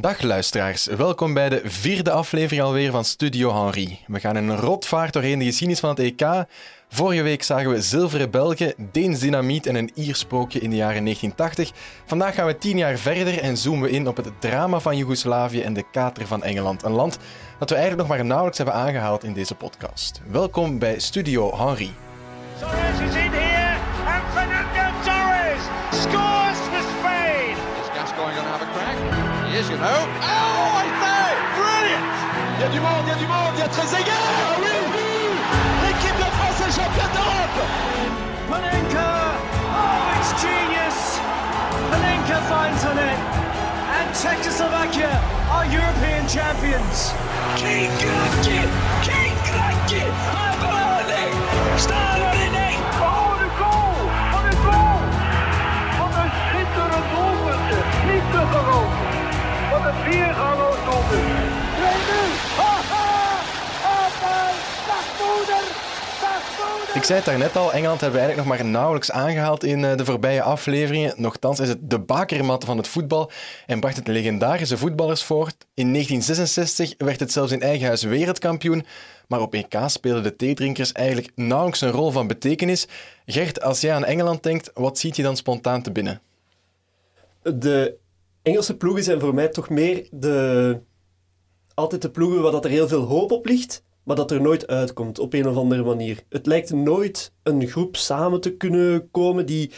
Dag luisteraars, welkom bij de vierde aflevering alweer van Studio Henri. We gaan een rotvaart doorheen de geschiedenis van het EK. Vorige week zagen we zilveren Belgen, Deens dynamiet en een Iersprookje in de jaren 1980. Vandaag gaan we tien jaar verder en zoomen we in op het drama van Joegoslavië en de kater van Engeland. Een land dat we eigenlijk nog maar nauwelijks hebben aangehaald in deze podcast. Welkom bij Studio. Torres He is, you know. Oh, I say! Brilliant! Il y a du monde, il y a du monde, il y a Trezeguet Ah oui, oui L'équipe de France est championne d'Europe Panenka! Oh, it's genius! Panenka finds on it. And Czechoslovakia are European champions. King Krakje! King Krakje! Abalade! Staan in één! Oh, de goal! Wat een goal! Wat een schitterend doelpunt. Niet te geloven. Wat een viergaloos doelpunt. 2-0. Haha! Haha! Dagmoeder! Dagmoeder! Ik zei het daarnet al, Engeland hebben we eigenlijk nog maar nauwelijks aangehaald in eh, de voorbije afleveringen. Nochtans is het de bakermat van het voetbal en bracht het legendarische voetballers voort. In 1966 werd het zelfs in eigen huis wereldkampioen, maar op EK spelen de theedrinkers eigenlijk nauwelijks een rol van betekenis. Gert, als jij aan Engeland denkt, wat ziet je dan spontaan te binnen? de Engelse ploegen zijn voor mij toch meer de... altijd de ploegen waar dat er heel veel hoop op ligt, maar dat er nooit uitkomt op een of andere manier. Het lijkt nooit een groep samen te kunnen komen die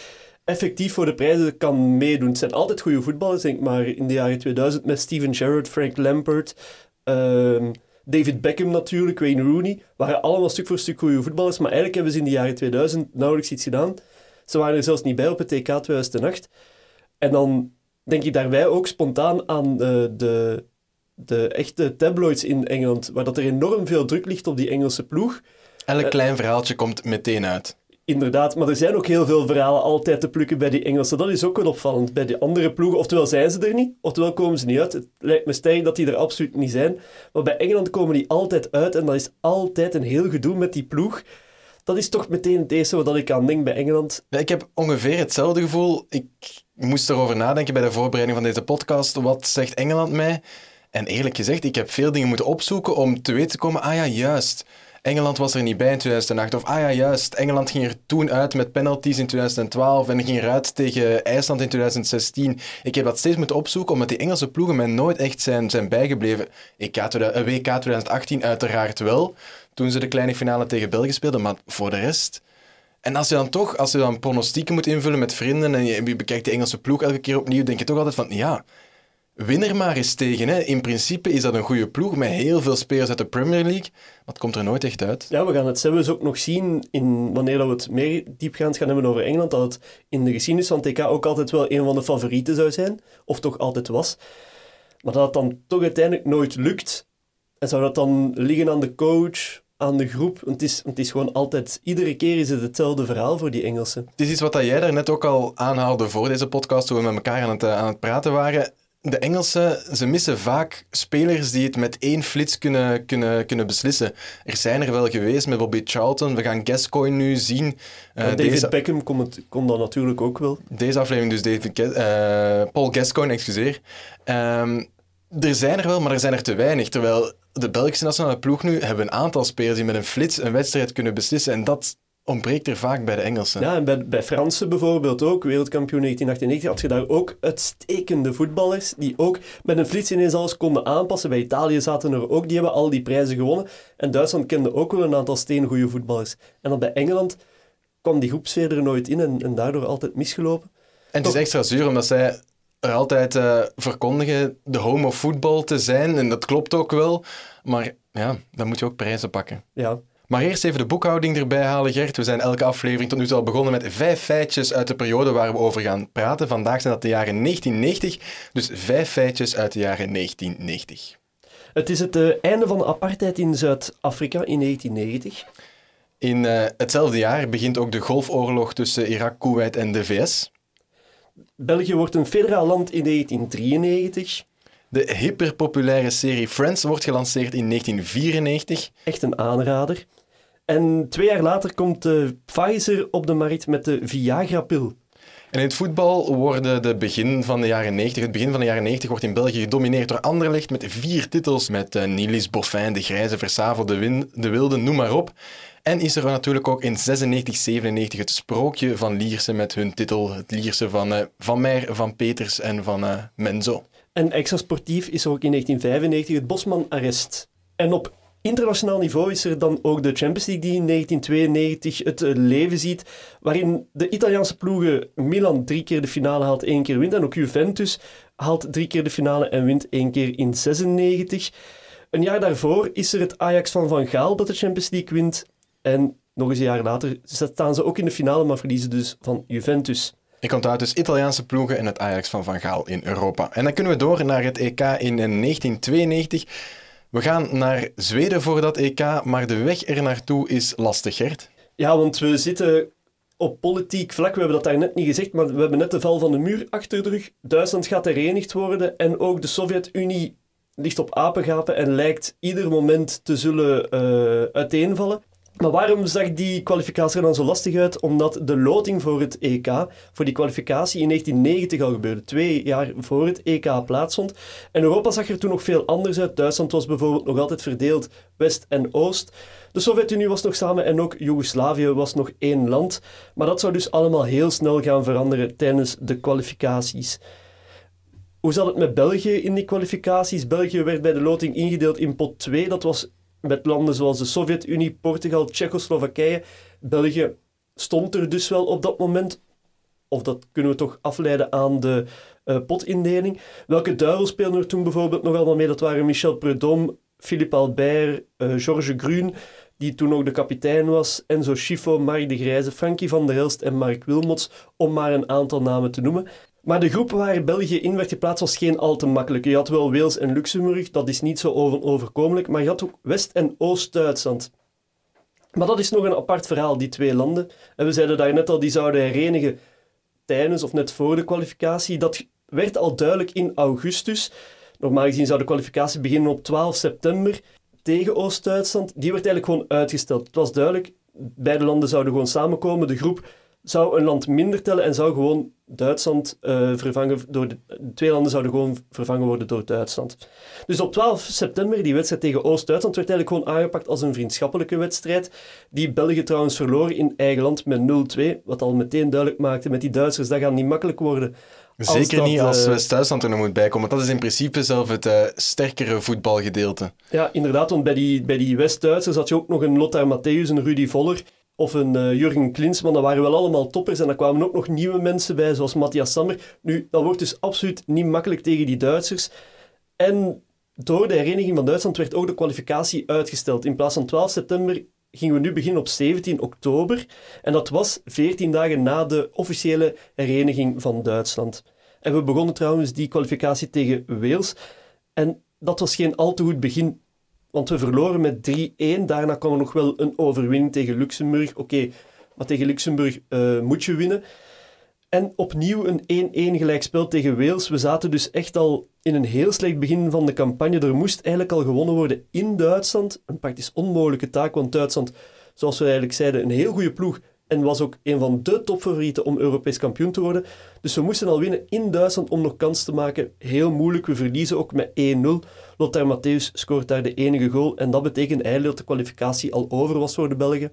effectief voor de prijzen kan meedoen. Het zijn altijd goede voetballers, denk ik, maar in de jaren 2000 met Steven Gerrard, Frank Lampard, ehm, David Beckham natuurlijk, Wayne Rooney, waren allemaal stuk voor stuk goede voetballers, maar eigenlijk hebben ze in de jaren 2000 nauwelijks iets gedaan. Ze waren er zelfs niet bij op het TK 2008. En dan denk ik daarbij ook spontaan aan eh, de, de echte tabloids in Engeland, waar dat er enorm veel druk ligt op die Engelse ploeg. Elk klein verhaaltje komt meteen uit. Inderdaad, maar er zijn ook heel veel verhalen altijd te plukken bij die Engelsen. Dat is ook wel opvallend. Bij die andere ploegen, oftewel zijn ze er niet, oftewel komen ze niet uit. Het lijkt me sterk dat die er absoluut niet zijn. Maar bij Engeland komen die altijd uit en dat is altijd een heel gedoe met die ploeg. Dat is toch meteen het eerste wat ik aan denk bij Engeland. Ja, ik heb ongeveer hetzelfde gevoel. Ik moest erover nadenken bij de voorbereiding van deze podcast. Wat zegt Engeland mij? En eerlijk gezegd, ik heb veel dingen moeten opzoeken om te weten te komen. Ah ja, juist. Engeland was er niet bij in 2008. Of ah ja, juist. Engeland ging er toen uit met penalties in 2012 en ging eruit tegen IJsland in 2016. Ik heb dat steeds moeten opzoeken, omdat die Engelse ploegen mij nooit echt zijn, zijn bijgebleven. Eh, WK 2018 uiteraard wel, toen ze de kleine finale tegen België speelden, maar voor de rest... En als je dan toch, als je dan pronostieken moet invullen met vrienden en je, bekijkt de Engelse ploeg elke keer opnieuw, denk je toch altijd van, ja, win er maar eens tegen. Hè. In principe is dat een goede ploeg met heel veel spelers uit de Premier League, maar het komt er nooit echt uit. Ja, we gaan het zelfs ook nog zien in, wanneer we het meer diepgaand gaan hebben over Engeland, dat het in de geschiedenis van TK ook altijd wel een van de favorieten zou zijn, of toch altijd was. Maar dat het dan toch uiteindelijk nooit lukt. En zou dat dan liggen aan de coach, aan de groep? Want het is, het is gewoon altijd, iedere keer is het hetzelfde verhaal voor die Engelsen. Het is iets wat jij daarnet ook al aanhaalde voor deze podcast, toen we met elkaar aan het, eh, aan het praten waren. De Engelsen, ze missen vaak spelers die het met één flits kunnen, kunnen, kunnen beslissen. Er zijn er wel geweest met Bobby Charlton. We gaan Gascoigne nu zien. Eh, David deze, Beckham kon dat natuurlijk ook wel. deze aflevering dus David eh, Paul Gascoigne, excuseer. Ehm, er zijn er wel, maar er zijn er te weinig. Terwijl de Belgische nationale ploeg nu hebben een aantal spelers die met een flits een wedstrijd kunnen beslissen. En dat ontbreekt er vaak bij de Engelsen. Ja, en bij, bij Fransen bijvoorbeeld ook, wereldkampioen 1998, had je daar ook uitstekende voetballers die ook met een flits ineens alles konden aanpassen. Bij Italië zaten er ook, die hebben al die prijzen gewonnen. En Duitsland kende ook wel een aantal steengoede voetballers. En dan bij Engeland kwam die groepsfeer er nooit in en, en daardoor altijd misgelopen. En het is extra zuur omdat zij altijd eh, verkondigen de home of football te zijn. En dat klopt ook wel. Maar ja, dan moet je ook prijzen pakken. Ja, Maar eerst even de boekhouding erbij halen, Gert. We zijn elke aflevering tot nu toe al begonnen met vijf feitjes uit de periode waar we over gaan praten. Vandaag zijn dat de jaren 1990. Dus vijf feitjes uit de jaren 1990. Het is het eh, einde van de apartheid in Zuid-Afrika in 1990. In eh, hetzelfde jaar begint ook de golfoorlog tussen Irak, Kuwait en de VS. België wordt een federaal land in 1993. De hyperpopulaire serie Friends wordt gelanceerd in 1994. Echt een aanrader. En twee jaar later komt eh, Pfizer op de markt met de Viagra-pil. En in het voetbal worden de begin van de jaren 90, het begin van de jaren 90 wordt in België gedomineerd door Anderlecht met vier titels, met uh, Nilis, Boffin, De Grijze, Versaveld, De, Win, de Wilde, noem maar op. En is er natuurlijk ook in 96, 97 het sprookje van Lierse met hun titel, het Lierse van uh, Van Meer, Van Peters en van uh, Menzo. En extra sportief is er ook in 1995 het Bosman-arrest. En op internationaal niveau is er dan ook de Champions League die in 1992 het uh, leven ziet, waarin de Italiaanse ploegen Milan drie keer de finale haalt, één keer wint. En ook Juventus haalt drie keer de finale en wint één keer in 96. Een jaar daarvoor is er het Ajax van Van Gaal dat de Champions League wint. En nog eens een jaar later staan ze ook in de finale, maar verliezen dus van Juventus. Ik onthoud dus Italiaanse ploegen en het Ajax van Van Gaal in Europa. En dan kunnen we door naar het EK in 1992. We gaan naar Zweden voor dat EK, maar de weg er naartoe is lastig, Gert. Ja, want we zitten op politiek vlak, we hebben dat daar net niet gezegd, maar we hebben net de val van de muur achter de rug. Duitsland gaat herenigd worden en ook de Sovjet-Unie ligt op apengapen en lijkt ieder moment te zullen uh, uiteenvallen. Maar waarom zag die kwalificatie er dan zo lastig uit? Omdat de loting voor het EK, voor die kwalificatie in 1990 al gebeurde, twee jaar voor het EK plaatsvond. En Europa zag er toen nog veel anders uit. Duitsland was bijvoorbeeld nog altijd verdeeld West en Oost. De Sovjet-Unie was nog samen en ook Joegoslavië was nog één land. Maar dat zou dus allemaal heel snel gaan veranderen tijdens de kwalificaties. Hoe zat het met België in die kwalificaties? België werd bij de loting ingedeeld in pot 2. Dat was met landen zoals de Sovjet-Unie, Portugal, Tsjechoslowakije. België stond er dus wel op dat moment. Of dat kunnen we toch afleiden aan de uh, potindeling. Welke duivel speelden er toen bijvoorbeeld nog allemaal mee? Dat waren Michel Prudhomme, Philippe Albert, uh, Georges Grun, die toen ook de kapitein was, Enzo Schifo, Mark de Grijze, Frankie van der Helst en Mark Wilmots, om maar een aantal namen te noemen. Maar de groep waar België in werd geplaatst was geen al te makkelijke. Je had wel Wales en Luxemburg, dat is niet zo overkomelijk, maar je had ook West- en Oost-Duitsland. Maar dat is nog een apart verhaal, die twee landen. En we zeiden daar net al, die zouden herenigen tijdens of net voor de kwalificatie. Dat werd al duidelijk in augustus. Normaal gezien zou de kwalificatie beginnen op 12 september tegen Oost-Duitsland. Die werd eigenlijk gewoon uitgesteld. Het was duidelijk, beide landen zouden gewoon samenkomen. De groep zou een land minder tellen en zou gewoon Duitsland uh, vervangen door de, de, twee landen zouden gewoon vervangen worden door Duitsland. Dus op 12 september, die wedstrijd tegen Oost-Duitsland, werd eigenlijk gewoon aangepakt als een vriendschappelijke wedstrijd. Die België trouwens verloor in eigen land met 0-2, wat al meteen duidelijk maakte met die Duitsers, dat gaat niet makkelijk worden. Zeker dat, niet als uh, West-Duitsland er nog moet bijkomen. Dat is in principe zelf het uh, sterkere voetbalgedeelte. Ja, inderdaad, want bij die, bij die West-Duitsers had je ook nog een Lothar Matthäus, een Rudy Voller of een uh, Jurgen Klinsmann, dat waren wel allemaal toppers. En daar kwamen ook nog nieuwe mensen bij, zoals Matthias Sammer. Nu, dat wordt dus absoluut niet makkelijk tegen die Duitsers. En door de hereniging van Duitsland werd ook de kwalificatie uitgesteld. In plaats van 12 september gingen we nu beginnen op 17 oktober. En dat was 14 dagen na de officiële hereniging van Duitsland. En we begonnen trouwens die kwalificatie tegen Wales. En dat was geen al te goed begin want we verloren met 3-1. Daarna kwam er nog wel een overwinning tegen Luxemburg. Oké, maar tegen Luxemburg uh, moet je winnen. En opnieuw een 1-1 gelijkspel tegen Wales. We zaten dus echt al in een heel slecht begin van de campagne. Er moest eigenlijk al gewonnen worden in Duitsland. Een praktisch onmogelijke taak, want Duitsland, zoals we eigenlijk zeiden, een heel goede ploeg. En was ook een van de topfavorieten om Europees kampioen te worden. Dus we moesten al winnen in Duitsland om nog kans te maken. Heel moeilijk. We verliezen ook met 1-0. Lothar Matthäus scoort daar de enige goal. En dat betekent eigenlijk dat de kwalificatie al over was voor de Belgen.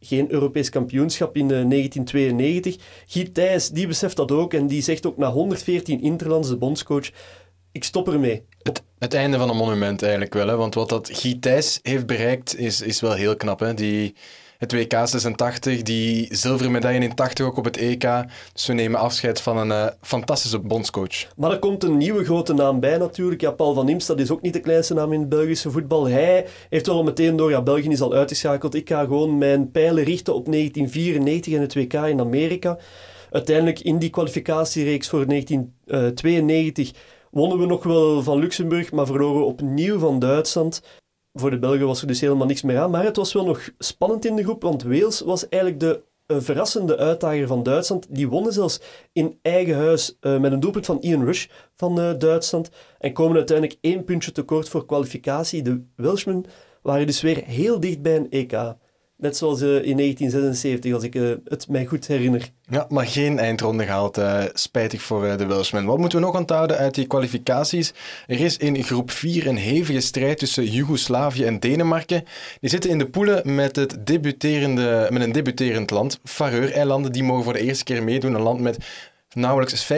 Geen Europees kampioenschap in 1992. Guy Thijs, die beseft dat ook. En die zegt ook na 114 Interlands, de bondscoach, ik stop ermee. Het, het einde van een monument eigenlijk wel. Hè? Want wat dat Guy Thijs heeft bereikt, is, is wel heel knap. Hè? Die het WK 86, die zilveren medaille in 80 ook op het EK. Dus we nemen afscheid van een uh, fantastische bondscoach. Maar er komt een nieuwe grote naam bij natuurlijk. Ja, Paul van Imst, dat is ook niet de kleinste naam in het Belgische voetbal. Hij heeft wel meteen door, ja, België is al uitgeschakeld. Ik ga gewoon mijn pijlen richten op 1994 en het WK in Amerika. Uiteindelijk in die kwalificatiereeks voor 1992 wonnen we nog wel van Luxemburg, maar verloren opnieuw van Duitsland voor de Belgen was er dus helemaal niks meer aan. Maar het was wel nog spannend in de groep, want Wales was eigenlijk de uh, verrassende uitdager van Duitsland. Die wonnen zelfs in eigen huis uh, met een doelpunt van Ian Rush van uh, Duitsland. En komen uiteindelijk één puntje tekort voor kwalificatie. De Welshmen waren dus weer heel dicht bij een EK. Net zoals eh, in 1976, als ik eh, het mij goed herinner. Ja, maar geen eindronde gehaald. eh, spijtig voor de Welshmen. Wat moeten we nog onthouden uit die kwalificaties? Er is in groep 4 een hevige strijd tussen Joegoslavië en Denemarken. Die zitten in de poelen met, het debuterende, met een debuterend land. Faroe-eilanden, die mogen voor de eerste keer meedoen. Een land met nauwelijks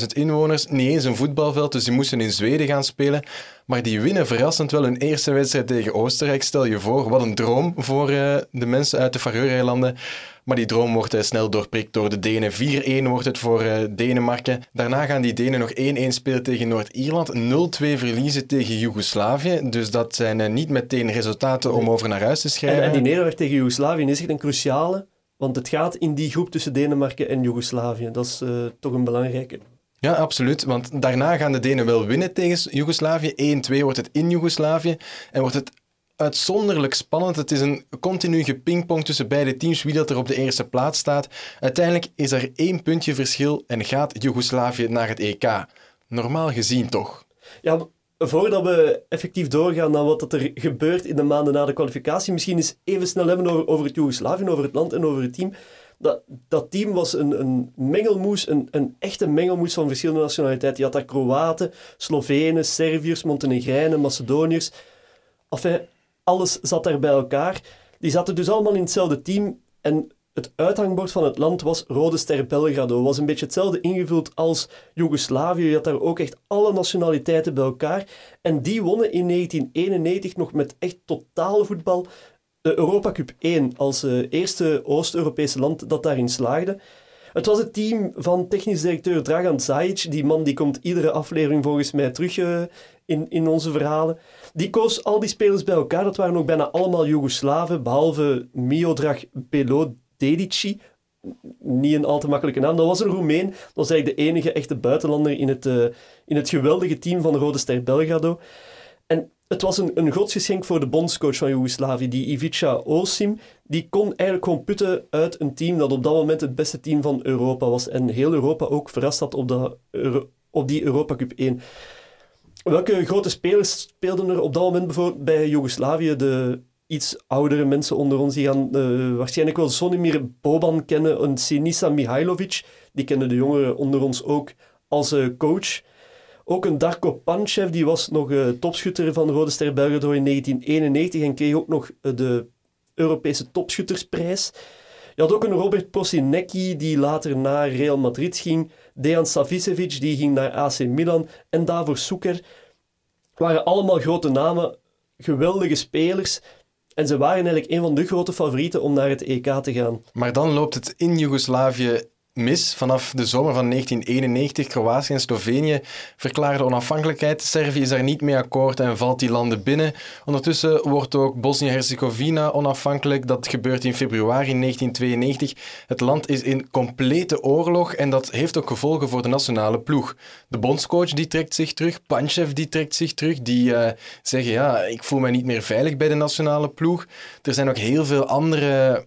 50.000 inwoners, niet eens een voetbalveld, dus die moesten in Zweden gaan spelen. Maar die winnen verrassend wel hun eerste wedstrijd tegen Oostenrijk. Stel je voor, wat een droom voor eh, de mensen uit de Faroe-eilanden. Maar die droom wordt eh, snel doorprikt door de Denen. 4-1 wordt het voor eh, Denemarken. Daarna gaan die Denen nog 1-1 spelen tegen Noord-Ierland. 0-2 verliezen tegen Joegoslavië. Dus dat zijn niet meteen resultaten om over naar huis te En, schrijven. en die nederlaag tegen Joegoslavië is echt een cruciale, want het gaat in die groep tussen Denemarken en Joegoslavië. Dat is eh, toch een belangrijke. Ja, absoluut. Want daarna gaan de Denen wel winnen tegen Joegoslavië. 1-2 wordt het in Joegoslavië. En wordt het uitzonderlijk spannend. Het is een continu gepingpong tussen beide teams, wie dat er op de eerste plaats staat. Uiteindelijk is er één puntje verschil en gaat Joegoslavië naar het EK. Normaal gezien toch. Ja, voordat we effectief doorgaan naar wat er gebeurt in de maanden na de kwalificatie, misschien eens even snel hebben over, over het Joegoslavië, over het land en over het team. Dat, dat team was een, een mengelmoes, een, een echte mengelmoes van verschillende nationaliteiten. Je had daar Kroaten, Slovenen, Serviërs, Montenegrijnen, Macedoniërs. Enfin, alles zat daar bij elkaar. Die zaten dus allemaal in hetzelfde team. En het uithangbord van het land was Rode Ster Belgrado. was een beetje hetzelfde ingevuld als Joegoslavië. Je had daar ook echt alle nationaliteiten bij elkaar. En die wonnen in 1991 nog met echt totaal voetbal de Europa Cup 1 als eh, eerste Oost-Europese land dat daarin slaagde. Het was het team van technisch directeur Dragan Zajic. Die man die komt iedere aflevering volgens mij terug eh, in, in onze verhalen. Die koos al die spelers bij elkaar. Dat waren ook bijna allemaal Joegoslaven, behalve Miodrag Belodedici. Niet een al te makkelijke naam. Dat was een Roemeen. Dat was eigenlijk de enige echte buitenlander in het, eh, in het geweldige team van de Rode Ster Belgrado. En het was een, een godsgeschenk voor de bondscoach van Joegoslavië, die Ivica Osim. Die kon eigenlijk gewoon putten uit een team dat op dat moment het beste team van Europa was. En heel Europa ook verrast had op, dat op die Europa Cup 1. Welke grote spelers speelden er op dat moment bijvoorbeeld bij Joegoslavië? De iets oudere mensen onder ons, die gaan eh, waarschijnlijk wel Sonimir Boban kennen, een Sinisa Mihailovic. Die kennen de jongeren onder ons ook als eh, coach. Ook een Darko Panchev, die was nog eh, topschutter van Rode Ster Belgrado in 1991 en kreeg ook nog de Europese topschuttersprijs. Je had ook een Robert Prosinecki, die later naar Real Madrid ging. Dejan Savicevic, die ging naar AC Milan. En Davor Suker. waren allemaal grote namen, geweldige spelers. En ze waren eigenlijk een van de grote favorieten om naar het EK te gaan. Maar dan loopt het in Joegoslavië mis. Vanaf de zomer van 1991, Kroatië en Slovenië verklaarden onafhankelijkheid. Servië is daar niet mee akkoord en valt die landen binnen. Ondertussen wordt ook Bosnië-Herzegovina onafhankelijk. Dat gebeurt in februari 1992. Het land is in complete oorlog en dat heeft ook gevolgen voor de nationale ploeg. De bondscoach die trekt zich terug, Panchev die trekt zich terug. Die eh, zeggen, ja, ik voel mij niet meer veilig bij de nationale ploeg. Er zijn ook heel veel andere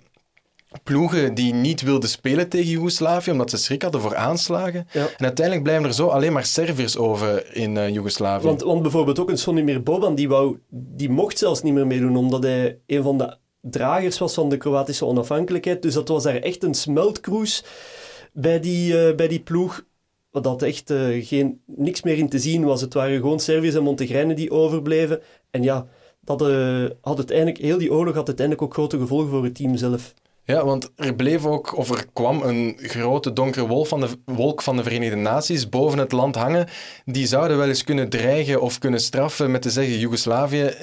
ploegen die niet wilden spelen tegen Joegoslavië, omdat ze schrik hadden voor aanslagen. Ja. En uiteindelijk blijven er zo alleen maar Serviërs over in eh Joegoslavië. Want, want bijvoorbeeld ook een Sonimir Boban, die, wou, die mocht zelfs niet meer meedoen, omdat hij een van de dragers was van de Kroatische onafhankelijkheid. Dus dat was daar echt een smeltkroes bij die, eh, bij die ploeg. Wat dat echt eh, geen, niks meer in te zien was. Het waren gewoon Serviërs en Montegrijnen die overbleven. En ja, dat had uiteindelijk, heel die oorlog had uiteindelijk ook grote gevolgen voor het team zelf. Ja, want er bleef ook, of er kwam een grote donkere wolk van, de, wolk van de Verenigde Naties boven het land hangen. Die zouden wel eens kunnen dreigen of kunnen straffen met te zeggen: Joegoslavië,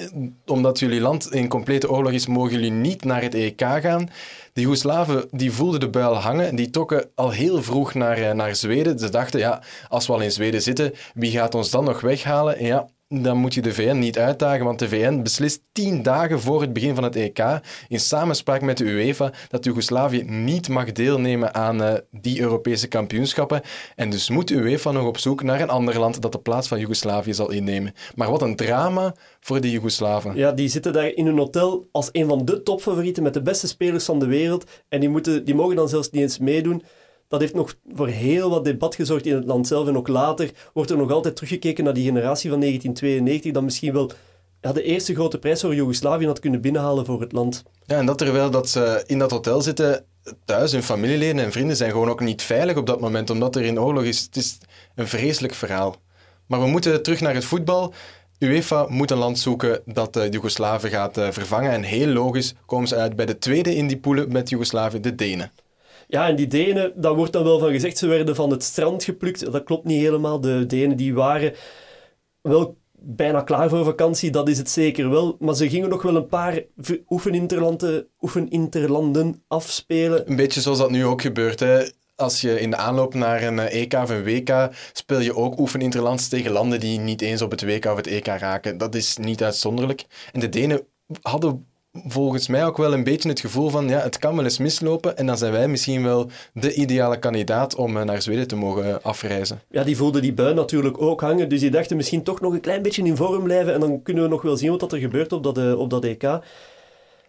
omdat jullie land in complete oorlog is, mogen jullie niet naar het EK gaan. De Joegoslaven die voelden de buil hangen. Die trokken al heel vroeg naar, eh, naar Zweden. Ze dachten: ja, als we al in Zweden zitten, wie gaat ons dan nog weghalen? En ja, dan moet je de VN niet uitdagen, want de VN beslist tien dagen voor het begin van het EK in samenspraak met de UEFA dat Joegoslavië niet mag deelnemen aan eh, die Europese kampioenschappen. En dus moet de UEFA nog op zoek naar een ander land dat de plaats van Joegoslavië zal innemen. Maar wat een drama voor de Joegoslaven. Ja, die zitten daar in een hotel als een van de topfavorieten met de beste spelers van de wereld. En die, moeten, die mogen dan zelfs niet eens meedoen. Dat heeft nog voor heel wat debat gezorgd in het land zelf. En ook later wordt er nog altijd teruggekeken naar die generatie van 1992, dat misschien wel de eerste grote prijs voor Joegoslavië had kunnen binnenhalen voor het land. Ja, en dat terwijl dat ze in dat hotel zitten, thuis, hun familieleden en vrienden zijn gewoon ook niet veilig op dat moment, omdat er in oorlog is. Het is een vreselijk verhaal. Maar we moeten terug naar het voetbal. UEFA moet een land zoeken dat uh, Joegoslavië gaat uh, vervangen. En heel logisch komen ze uit bij de tweede in die poelen met Joegoslavië, de Denen. Ja, en die Denen, daar wordt dan wel van gezegd, ze werden van het strand geplukt. Dat klopt niet helemaal. De Denen die waren wel bijna klaar voor vakantie, dat is het zeker wel. Maar ze gingen nog wel een paar oefeninterlanden, oefeninterlanden afspelen. Een beetje zoals dat nu ook gebeurt. Hè. Als je in de aanloop naar een EK of een WK speel je ook oefeninterlands tegen landen die niet eens op het WK of het EK raken. Dat is niet uitzonderlijk. En de Denen hadden volgens mij ook wel een beetje het gevoel van ja, het kan wel eens mislopen en dan zijn wij misschien wel de ideale kandidaat om eh, naar Zweden te mogen afreizen. Ja, die voelden die bui natuurlijk ook hangen, dus die dachten misschien toch nog een klein beetje in vorm blijven en dan kunnen we nog wel zien wat er gebeurt op dat, eh, op dat EK.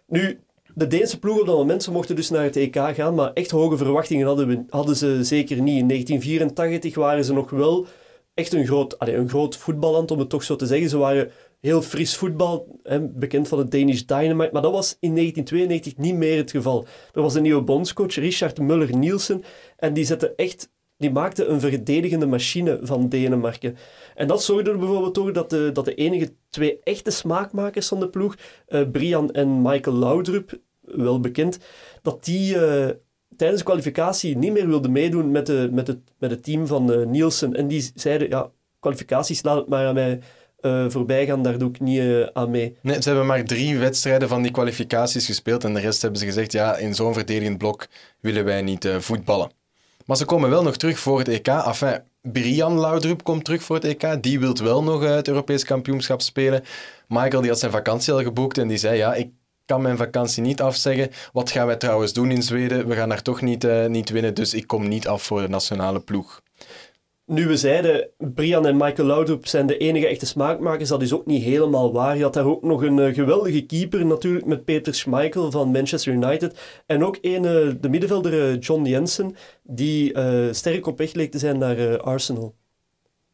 Nu, de Deense ploeg op dat moment, ze mochten dus naar het EK gaan, maar echt hoge verwachtingen hadden, we, hadden ze zeker niet. In 1984 waren ze nog wel echt een groot, een groot voetballand, om het toch zo te zeggen. Ze waren heel fris voetbal, hè, bekend van het Danish Dynamite. Maar dat was in 1992 niet meer het geval. Er was een nieuwe bondscoach, Richard Muller-Nielsen, en die zette echt... Die maakte een verdedigende machine van Denemarken. En dat zorgde er bijvoorbeeld voor dat de, dat de enige twee echte smaakmakers van de ploeg, uh, Brian en Michael Laudrup, wel bekend, dat die uh, tijdens de kwalificatie niet meer wilden meedoen met, de, met, het, met het team van uh, Nielsen. En die zeiden, ja, kwalificaties laat het maar aan mij uh, voorbij gaan, daar doe ik niet uh, aan mee. Nee, ze hebben maar drie wedstrijden van die kwalificaties gespeeld en de rest hebben ze gezegd, ja, in zo'n verdedigend blok willen wij niet uh, voetballen. Maar ze komen wel nog terug voor het EK. Enfin, Brian Laudrup komt terug voor het EK. Die wil wel nog het Europees kampioenschap spelen. Michael die had zijn vakantie al geboekt en die zei, ja, ik kan mijn vakantie niet afzeggen. Wat gaan wij trouwens doen in Zweden? We gaan daar toch niet, niet winnen, dus ik kom niet af voor de nationale ploeg. Nu we zeiden, Brian en Michael Laudrup zijn de enige echte smaakmakers, dat is ook niet helemaal waar. Je had daar ook nog een uh, geweldige keeper, natuurlijk met Peter Schmeichel van Manchester United. En ook een, uh, de middenvelder uh, John Jensen, die sterk op weg leek te zijn naar Arsenal.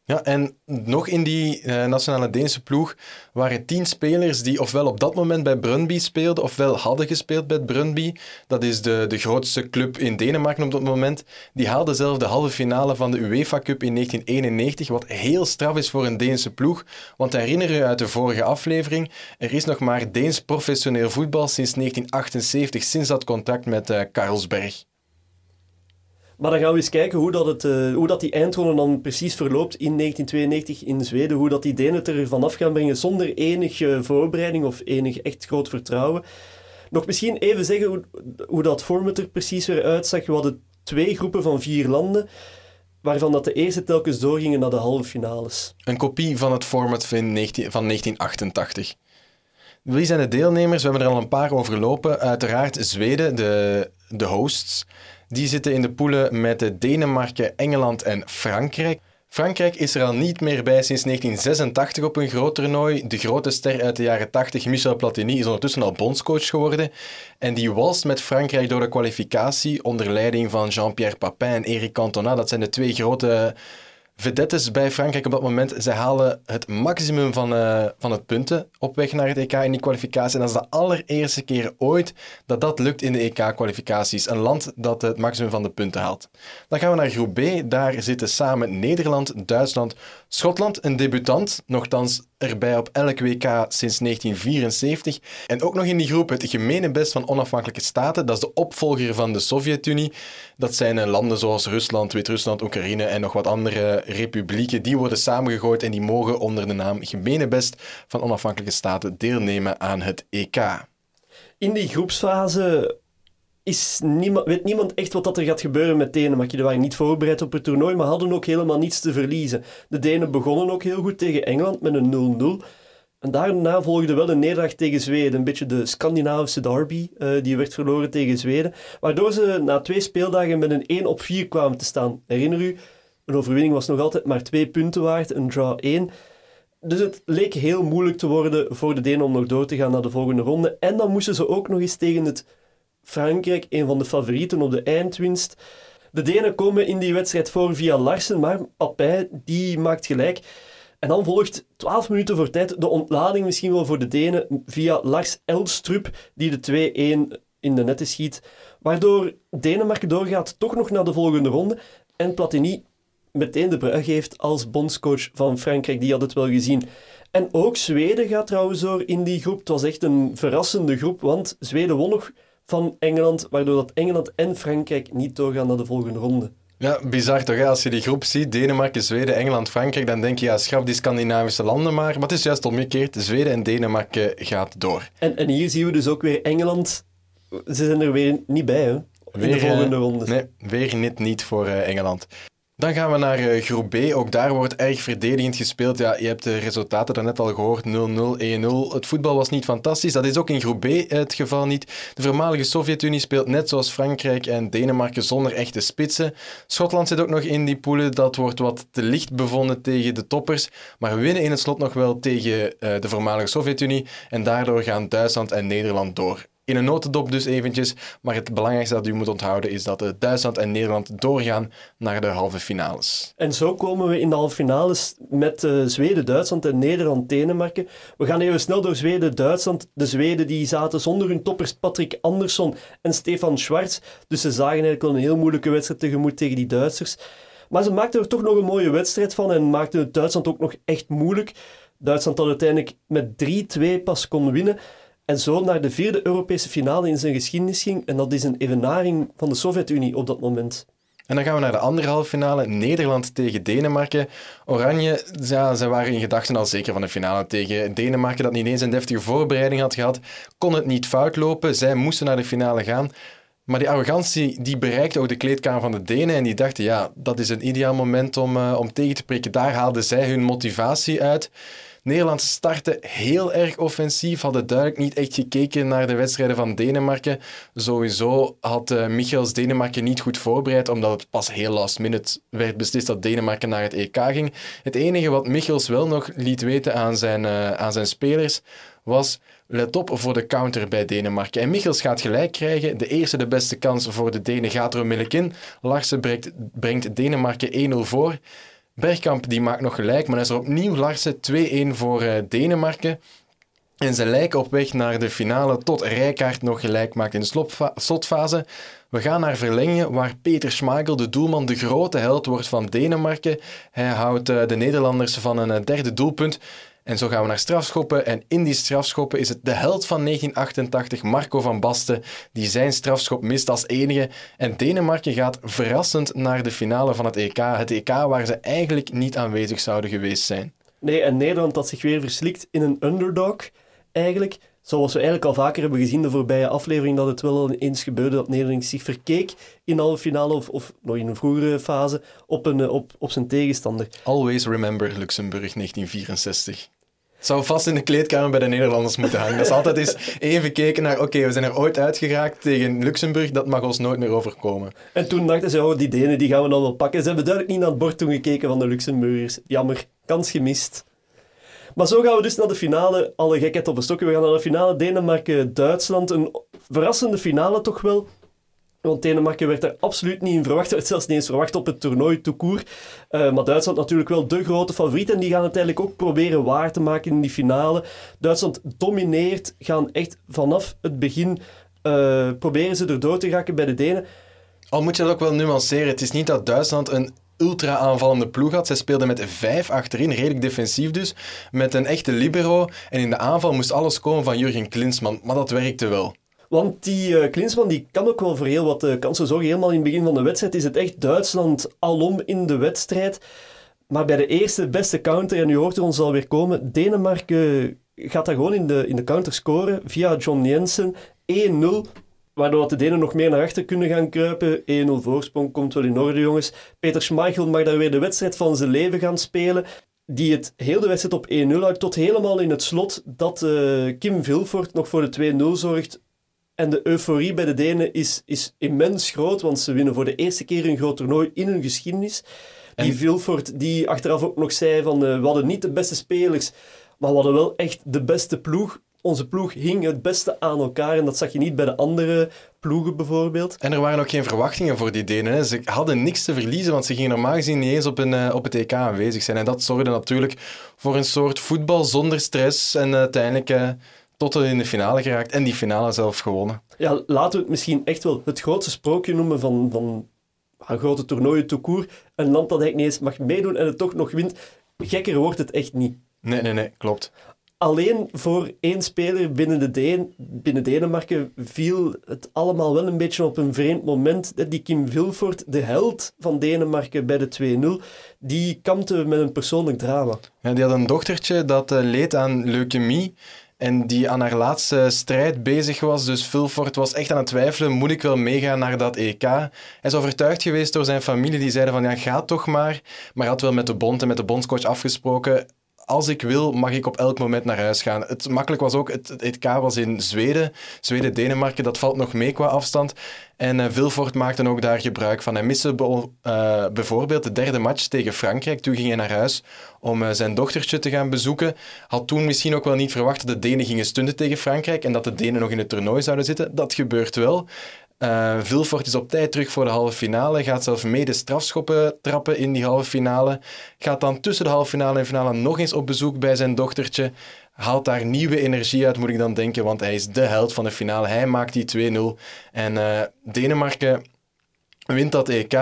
Ja, en nog in die uh, nationale Deense ploeg waren tien spelers die ofwel op dat moment bij Brøndby speelden, ofwel hadden gespeeld bij Brøndby. Dat is de, de grootste club in Denemarken op dat moment. Die haalden zelf de halve finale van de UEFA Cup in 1991, wat heel straf is voor een Deense ploeg. Want herinner je uit de vorige aflevering, er is nog maar Deens professioneel voetbal sinds 1978, sinds dat contract met uh, Carlsberg. Maar dan gaan we eens kijken hoe, dat het, uh, hoe dat die eindronde dan precies verloopt in 1992 in Zweden. Hoe dat die Denen het er vanaf gaan brengen zonder enige voorbereiding of enig echt groot vertrouwen. Nog misschien even zeggen hoe, hoe dat format er precies weer uitzag. We hadden twee groepen van vier landen, waarvan dat de eerste telkens doorgingen naar de halve finales. Een kopie van het format van, 19, van 1988. Wie zijn de deelnemers? We hebben er al een paar overlopen. Uiteraard Zweden, de, de hosts. Die zitten in de poelen met Denemarken, Engeland en Frankrijk. Frankrijk is er al niet meer bij sinds 1986 op een groot toernooi. De grote ster uit de jaren 80, Michel Platini, is ondertussen al bondscoach geworden. En die walst met Frankrijk door de kwalificatie onder leiding van Jean-Pierre Papin en Eric Cantona. Dat zijn de twee grote vedettes bij Frankrijk op dat moment. Zij halen het maximum van, uh, van het punten op weg naar het EK in die kwalificatie. En dat is de allereerste keer ooit dat dat lukt in de EK-kwalificaties. Een land dat het maximum van de punten haalt. Dan gaan we naar groep B. Daar zitten samen Nederland, Duitsland, Schotland, een debutant. Nogthans erbij op elk WK sinds 1974. En ook nog in die groep het gemene best van onafhankelijke staten. Dat is de opvolger van de Sovjet-Unie. Dat zijn eh, landen zoals Rusland, Wit-Rusland, Oekraïne en nog wat andere republieken. Die worden samengegooid en die mogen onder de naam gemene best van onafhankelijke staten deelnemen aan het EK. In die groepsfase is niemand, weet niemand echt wat dat er gaat gebeuren met Denemarken. Die waren niet voorbereid op het toernooi, maar hadden ook helemaal niets te verliezen. De Denen begonnen ook heel goed tegen Engeland met een 0-0. En daarna volgde wel een nederlaag tegen Zweden. Een beetje de Scandinavische derby, uh, die werd verloren tegen Zweden. Waardoor ze na twee speeldagen met een 1 op 4 kwamen te staan. Herinner u, een overwinning was nog altijd maar twee punten waard, een draw 1. Dus het leek heel moeilijk te worden voor de Denen om nog door te gaan naar de volgende ronde. En dan moesten ze ook nog eens tegen het Frankrijk, een van de favorieten op de eindwinst. De Denen komen in die wedstrijd voor via Larsen, maar Alpijn die maakt gelijk. En dan volgt 12 minuten voor tijd de ontlading misschien wel voor de Denen via Lars Elstrup, die de 2-1 in de netten schiet. Waardoor Denemarken doorgaat toch nog naar de volgende ronde. En Platini meteen de brug geeft als bondscoach van Frankrijk. Die had het wel gezien. En ook Zweden gaat trouwens door in die groep. Het was echt een verrassende groep, want Zweden won nog van Engeland, waardoor dat Engeland en Frankrijk niet doorgaan naar de volgende ronde. Ja, bizar toch? Hè? Als je die groep ziet, Denemarken, Zweden, Engeland, Frankrijk, dan denk je, ja, schrap die Scandinavische landen maar. Maar het is juist omgekeerd. Zweden en Denemarken gaat door. En, en hier zien we dus ook weer Engeland. Ze zijn er weer niet bij, hè? In de eh, volgende ronde. Nee, weer niet, niet voor eh, Engeland. Dan gaan we naar eh, groep B. Ook daar wordt erg verdedigend gespeeld. Ja, je hebt de resultaten daarnet al gehoord. 0-0, 1-0. Het voetbal was niet fantastisch. Dat is ook in groep B het geval niet. De voormalige Sovjet-Unie speelt net zoals Frankrijk en Denemarken zonder echte spitsen. Schotland zit ook nog in die poelen. Dat wordt wat te licht bevonden tegen de toppers. Maar winnen in het slot nog wel tegen eh, de voormalige Sovjet-Unie. En daardoor gaan Duitsland en Nederland door. In een notendop dus eventjes, maar het belangrijkste dat u moet onthouden is dat eh, Duitsland en Nederland doorgaan naar de halve finales. En zo komen we in de halve finales met eh, Zweden, Duitsland en Nederland, Denemarken. We gaan even snel door Zweden, Duitsland. De Zweden die zaten zonder hun toppers Patrick Andersson en Stefan Schwarz. Dus ze zagen eigenlijk wel een heel moeilijke wedstrijd tegemoet tegen die Duitsers. Maar ze maakten er toch nog een mooie wedstrijd van en maakten het Duitsland ook nog echt moeilijk. Duitsland dat uiteindelijk met 3-2 pas kon winnen. En zo naar de vierde Europese finale in zijn geschiedenis ging. En dat is een evenaring van de Sovjet-Unie op dat moment. En dan gaan we naar de andere halve finale, Nederland tegen Denemarken. Oranje, ja, ze waren in gedachten al zeker van de finale tegen Denemarken, dat niet eens een deftige voorbereiding had gehad. Kon het niet fout lopen, zij moesten naar de finale gaan. Maar die arrogantie die bereikte ook de kleedkamer van de Denen en die dachten, ja, dat is een ideaal moment om, uh, om tegen te prikken. Daar haalden zij hun motivatie uit. Nederland startte heel erg offensief, hadden duidelijk niet echt gekeken naar de wedstrijden van Denemarken. Sowieso had uh, Michels Denemarken niet goed voorbereid, omdat het pas heel last minute werd beslist dat Denemarken naar het EK ging. Het enige wat Michels wel nog liet weten aan zijn, uh, aan zijn spelers was let op voor de counter bij Denemarken. En Michels gaat gelijk krijgen. De eerste, de beste kans voor de Denen gaat er in. Larsen brengt Denemarken 1-0 voor. Bergkamp die maakt nog gelijk, maar dan is er opnieuw Larsen 2-1 voor uh, Denemarken. En ze lijken op weg naar de finale tot Rijkaard nog gelijk maakt in de slotfase. We gaan naar verlengen waar Peter Schmeichel, de doelman, de grote held wordt van Denemarken. Hij houdt uh, de Nederlanders van een uh, derde doelpunt. En zo gaan we naar strafschoppen. En in die strafschoppen is het de held van 1988, Marco van Basten, die zijn strafschop mist als enige. En Denemarken gaat verrassend naar de finale van het EK. Het EK waar ze eigenlijk niet aanwezig zouden geweest zijn. Nee, en Nederland dat zich weer verslikt in een underdog, eigenlijk. Zoals we eigenlijk al vaker hebben gezien de voorbije aflevering, dat het wel eens gebeurde dat Nederland zich verkeek in de halve finale of, of nog in een vroegere fase op, een, op, op zijn tegenstander. Always remember Luxemburg 1964. Het zou vast in de kleedkamer bij de Nederlanders moeten hangen. Dat is altijd eens even kijken naar, oké, we zijn er ooit uitgeraakt tegen Luxemburg, dat mag ons nooit meer overkomen. En toen dachten ze, oh, die Denen die gaan we dan wel pakken. Ze hebben duidelijk niet naar het bord toen gekeken van de Luxemburgers. Jammer, kans gemist. Maar zo gaan we dus naar de finale. Alle gekheid op een stokje. We gaan naar de finale Denemarken-Duitsland. Een verrassende finale toch wel. Want Denemarken werd er absoluut niet in verwacht. zelfs niet eens verwacht op het toernooi toekoer. Uh, maar Duitsland natuurlijk wel de grote favoriet. En die gaan het eigenlijk ook proberen waar te maken in die finale. Duitsland domineert. Gaan echt vanaf het begin uh, proberen ze erdoor te raken bij de Denen. Al moet je dat ook wel nuanceren. Het is niet dat Duitsland een ultra aanvallende ploeg had. Zij speelden met vijf achterin, redelijk defensief dus, met een echte libero. En in de aanval moest alles komen van Jurgen Klinsmann, maar dat werkte wel. Want die uh, Klinsmann die kan ook wel voor heel wat uh, kansen zorgen. Helemaal in het begin van de wedstrijd is het echt Duitsland alom in de wedstrijd. Maar bij de eerste beste counter, en u hoort er ons alweer komen, Denemarken gaat daar gewoon in de, in de counter scoren via John Jensen. 1-0 waardoor de Denen nog meer naar achter kunnen gaan kruipen. 1-0 voorsprong komt wel in orde, jongens. Peter Schmeichel mag daar weer de wedstrijd van zijn leven gaan spelen. Die het heel de wedstrijd op 1-0 houdt, tot helemaal in het slot dat uh, Kim Vilfort nog voor de 2-0 zorgt. En de euforie bij de Denen is, is immens groot, want ze winnen voor de eerste keer een groot toernooi in hun geschiedenis. Die en... Vilfort, die achteraf ook nog zei van uh, we hadden niet de beste spelers, maar we hadden wel echt de beste ploeg. Onze ploeg hing het beste aan elkaar en dat zag je niet bij de andere ploegen bijvoorbeeld. En er waren ook geen verwachtingen voor die Denen. Hè. Ze hadden niks te verliezen, want ze gingen normaal gezien niet eens op, een, eh, op het EK aanwezig zijn. En dat zorgde natuurlijk voor een soort voetbal zonder stress en uiteindelijk uh, tot in de finale geraakt en die finale zelf gewonnen. Ja, laten we het misschien echt wel het grootste sprookje noemen van, van een grote toernooien toekoer. Een land dat eigenlijk niet eens mag meedoen en het toch nog wint. Gekker wordt het echt niet. Nee, nee, nee, klopt. Alleen voor één speler binnen, de Deen, binnen Denemarken viel het allemaal wel een beetje op een vreemd moment. Die Kim Vilfort, de held van Denemarken bij de 2-0, die kampte met een persoonlijk drama. Ja, die had een dochtertje dat uh, leed aan leukemie. En die aan haar laatste strijd bezig was. Dus Vilfort was echt aan het twijfelen, moet ik wel meegaan naar dat EK? Hij is overtuigd geweest door zijn familie, die zeiden van ja, ga toch maar. Maar had wel met de bond en met de bondscoach afgesproken, als ik wil, mag ik op elk moment naar huis gaan. Het makkelijk was ook, het, EK was in Zweden. Zweden-Denemarken, dat valt nog mee qua afstand. En Vilfort maakte ook daar gebruik van. Hij miste uh, bijvoorbeeld de derde match tegen Frankrijk. Toen ging hij naar huis om uh, zijn dochtertje te gaan bezoeken. Had toen misschien ook wel niet verwacht dat de Denen gingen stunden tegen Frankrijk en dat de Denen nog in het toernooi zouden zitten. Dat gebeurt wel. Uh, is op tijd terug voor de halve finale. Gaat zelf mede strafschoppen trappen in die halve finale. Gaat dan tussen de halve finale en finale nog eens op bezoek bij zijn dochtertje. Haalt daar nieuwe energie uit, moet ik dan denken, want hij is de held van de finale. Hij maakt die 2-0. En uh, Denemarken wint dat EK.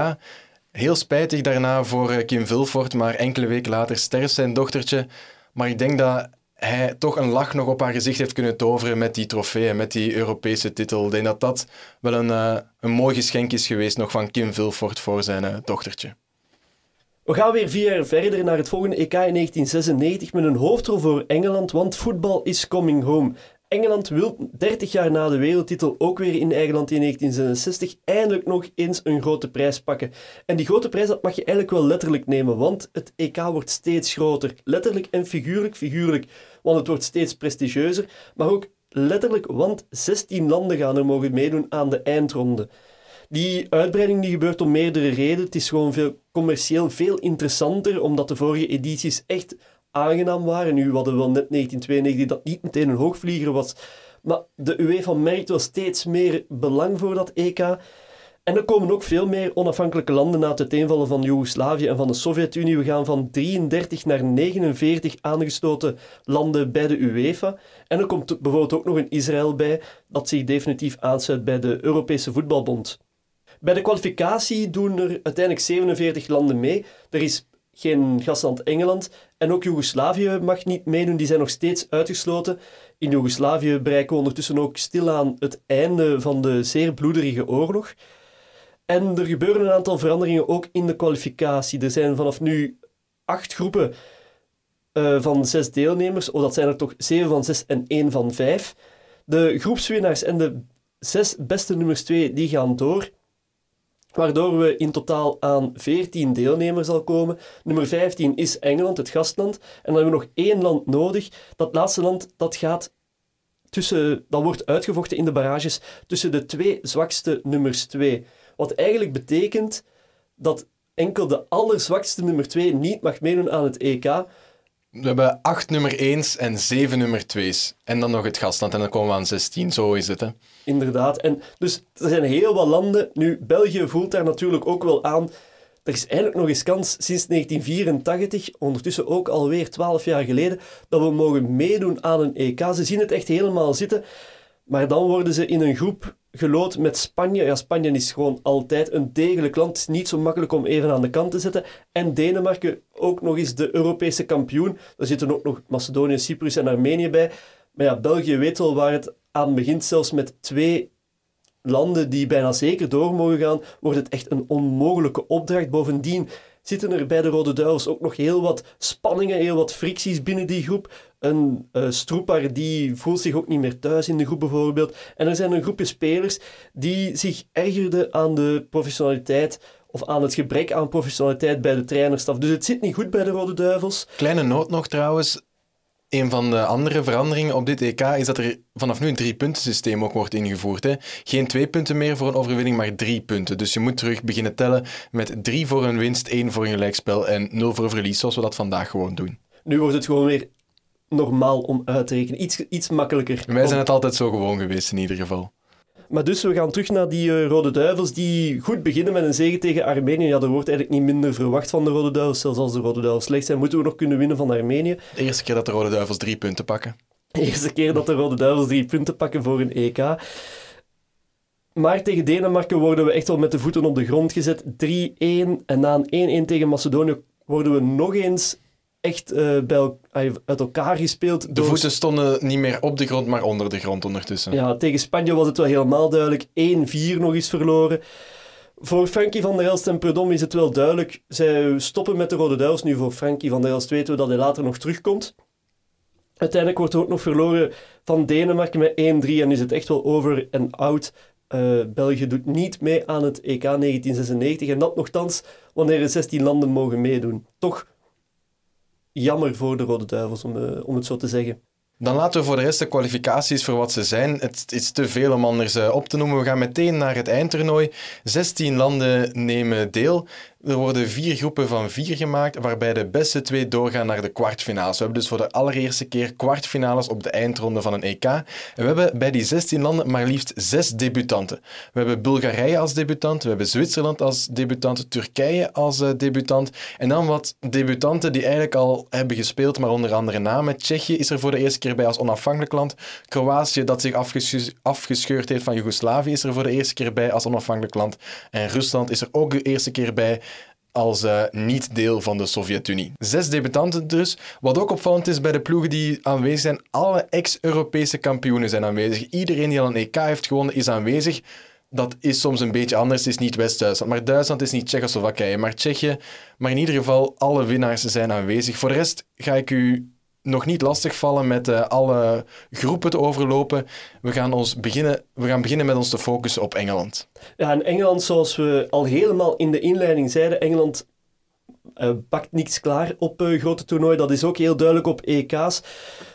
Heel spijtig daarna voor uh, Kim Vilfort, maar enkele weken later sterft zijn dochtertje. Maar ik denk dat hij toch een lach nog op haar gezicht heeft kunnen toveren met die trofee met die Europese titel. Ik denk dat dat wel een, uh, een mooi geschenk is geweest nog van Kim Vilfort voor zijn uh, dochtertje. We gaan weer vier jaar verder naar het volgende EK in 1996 met een hoofdrol voor Engeland, want voetbal is coming home. Engeland wil 30 jaar na de wereldtitel ook weer in eigen land in 1966 eindelijk nog eens een grote prijs pakken. En die grote prijs dat mag je eigenlijk wel letterlijk nemen, want het EK wordt steeds groter. Letterlijk en figuurlijk, figuurlijk, want het wordt steeds prestigieuzer, maar ook letterlijk, want 16 landen gaan er mogen meedoen aan de eindronde. Die uitbreiding die gebeurt om meerdere redenen. Het is gewoon veel, commercieel veel interessanter, omdat de vorige edities echt aangenaam waren. Nu hadden we wel net 1992 dat niet meteen een hoogvlieger was. Maar de UEFA merkt wel steeds meer belang voor dat EK. En er komen ook veel meer onafhankelijke landen na het uiteenvallen van Joegoslavië en van de Sovjet-Unie. We gaan van 33 naar 49 aangestoten landen bij de UEFA. En er komt bijvoorbeeld ook nog een Israël bij dat zich definitief aansluit bij de Europese Voetbalbond. Bij de kwalificatie doen er uiteindelijk 47 landen mee. Er is geen gastland Engeland. En ook Joegoslavië mag niet meedoen, die zijn nog steeds uitgesloten. In Joegoslavië bereiken we ondertussen ook stilaan het einde van de zeer bloederige oorlog. En er gebeuren een aantal veranderingen ook in de kwalificatie. Er zijn vanaf nu acht groepen uh, van zes deelnemers. Oh, dat zijn er toch zeven van zes en één van vijf. De groepswinnaars en de zes beste nummers twee, die gaan door waardoor we in totaal aan 14 deelnemers zal komen. Nummer 15 is Engeland, het gastland. En dan hebben we nog één land nodig. Dat laatste land dat gaat tussen, dat wordt uitgevochten in de barrages tussen de twee zwakste nummers 2. Wat eigenlijk betekent dat enkel de allerzwakste nummer 2 niet mag meedoen aan het EK. We hebben acht nummer 1's en zeven nummer 2's. En dan nog het gastland en dan komen we aan 16. Zo is het, hè. Inderdaad. En dus er zijn heel wat landen. Nu, België voelt daar natuurlijk ook wel aan. Er is eigenlijk nog eens kans sinds 1984, ondertussen ook alweer 12 jaar geleden, dat we mogen meedoen aan een EK. Ze zien het echt helemaal zitten. Maar dan worden ze in een groep gelood met Spanje. Ja, Spanje is gewoon altijd een degelijk land. Niet zo makkelijk om even aan de kant te zetten. En Denemarken, ook nog eens de Europese kampioen. Daar zitten ook nog Macedonië, Cyprus en Armenië bij. Maar ja, België weet wel waar het aan begint. Zelfs met twee landen die bijna zeker door mogen gaan, wordt het echt een onmogelijke opdracht. Bovendien zitten er bij de Rode Duivels ook nog heel wat spanningen, heel wat fricties binnen die groep. Een uh, stroepaar die voelt zich ook niet meer thuis in de groep bijvoorbeeld. En er zijn een groepje spelers die zich ergerden aan de professionaliteit of aan het gebrek aan professionaliteit bij de trainerstaf. Dus het zit niet goed bij de Rode Duivels. Kleine noot nog trouwens. Een van de andere veranderingen op dit EK is dat er vanaf nu een drie-punten-systeem ook wordt ingevoerd. Hè. Geen twee punten meer voor een overwinning, maar drie punten. Dus je moet terug beginnen tellen met drie voor een winst, één voor een gelijkspel en nul voor een verlies, zoals we dat vandaag gewoon doen. Nu wordt het gewoon weer normaal om uit te rekenen. Iets, iets makkelijker. Wij zijn het altijd zo gewoon geweest in ieder geval. Maar dus, we gaan terug naar die eh, Rode Duivels, die goed beginnen met een zege tegen Armenië. Ja, er wordt eigenlijk niet minder verwacht van de Rode Duivels. Zelfs als de Rode Duivels slecht zijn, moeten we nog kunnen winnen van Armenië. De eerste keer dat de Rode Duivels drie punten pakken. De eerste keer dat de Rode Duivels drie punten pakken voor een EK. Maar tegen Denemarken worden we echt wel met de voeten op de grond gezet. 3-1. En na een 1-1 tegen Macedonië worden we nog eens echt eh, bij uit elkaar gespeeld. De door- voeten stonden niet meer op de grond, maar onder de grond ondertussen. Ja, tegen Spanje was het wel helemaal duidelijk. 1-4 nog eens verloren. Voor Frankie van der Elst en Predom is het wel duidelijk. Zij stoppen met de Rode Duivels. Nu voor Frankie van der Elst weten we dat hij later nog terugkomt. Uiteindelijk wordt er ook nog verloren van Denemarken met 1-3 en is het echt wel over en out. Eh, België doet niet mee aan het EK 1996 en dat nogthans wanneer er 16 landen mogen meedoen. Toch jammer voor de Rode Duivels, om, eh, om het zo te zeggen. Dan laten we voor de rest de kwalificaties voor wat ze zijn. Het is te veel om anders eh, op te noemen. We gaan meteen naar het eindtoernooi. 16 landen nemen deel. Er worden vier groepen van vier gemaakt, waarbij de beste twee doorgaan naar de kwartfinales. We hebben dus voor de allereerste keer kwartfinales op de eindronde van een EK. En we hebben bij die 16 landen maar liefst zes debutanten. We hebben Bulgarije als debutant, we hebben Zwitserland als debutant, Turkije als eh, debutant. En dan wat debutanten die eigenlijk al hebben gespeeld, maar onder andere namen. Tsjechië is er voor de eerste keer bij als onafhankelijk land. Kroatië, dat zich afges- afgescheurd heeft van Joegoslavië, is er voor de eerste keer bij als onafhankelijk land. En Rusland is er ook de eerste keer bij als eh, niet deel van de Sovjet-Unie. Zes debutanten dus. Wat ook opvallend is bij de ploegen die aanwezig zijn, alle ex-Europese kampioenen zijn aanwezig. Iedereen die al een EK heeft gewonnen is aanwezig. Dat is soms een beetje anders. Het is niet West-Duitsland, maar Duitsland is niet Tsjechoslowakije, maar Tsjechië. Maar in ieder geval, alle winnaars zijn aanwezig. Voor de rest ga ik u nog niet lastigvallen met eh, alle groepen te overlopen. We gaan, ons beginnen, we gaan beginnen met ons te focussen op Engeland. Ja, en Engeland, zoals we al helemaal in de inleiding zeiden, Engeland eh, pakt niks klaar op eh, grote toernooi. Dat is ook heel duidelijk op EK's.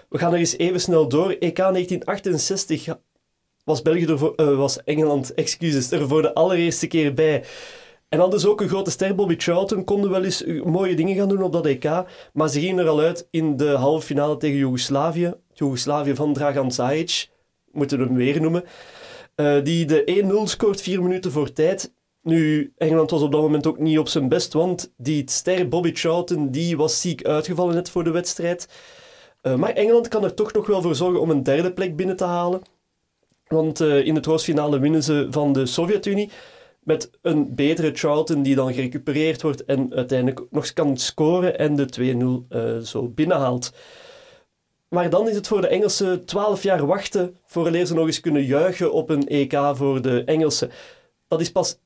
We gaan er eens even snel door. EK 1968 was, België er was Engeland excuses, er voor de allereerste keer bij. En dus ook een grote ster, Bobby Charlton, konden wel eens eh, mooie dingen gaan doen op dat EK. Maar ze gingen er al uit in de halve finale tegen Joegoslavië. Joegoslavië van Dragan Zajic, moeten we hem weer noemen. Eh, die de 1-0 scoort vier minuten voor tijd. Nu, Engeland was op dat moment ook niet op zijn best, want die ster Bobby Charlton die was ziek uitgevallen net voor de wedstrijd. Eh, maar Engeland kan er toch nog wel voor zorgen om een derde plek binnen te halen. Want eh, in de troostfinale winnen ze van de Sovjet-Unie met een betere Charlton die dan gerecupereerd wordt en uiteindelijk nog kan scoren en de 2-0 eh, zo binnenhaalt. Maar dan is het voor de Engelsen 12 jaar wachten vooraleer ze nog eens kunnen juichen op een EK voor de Engelsen. Dat is pas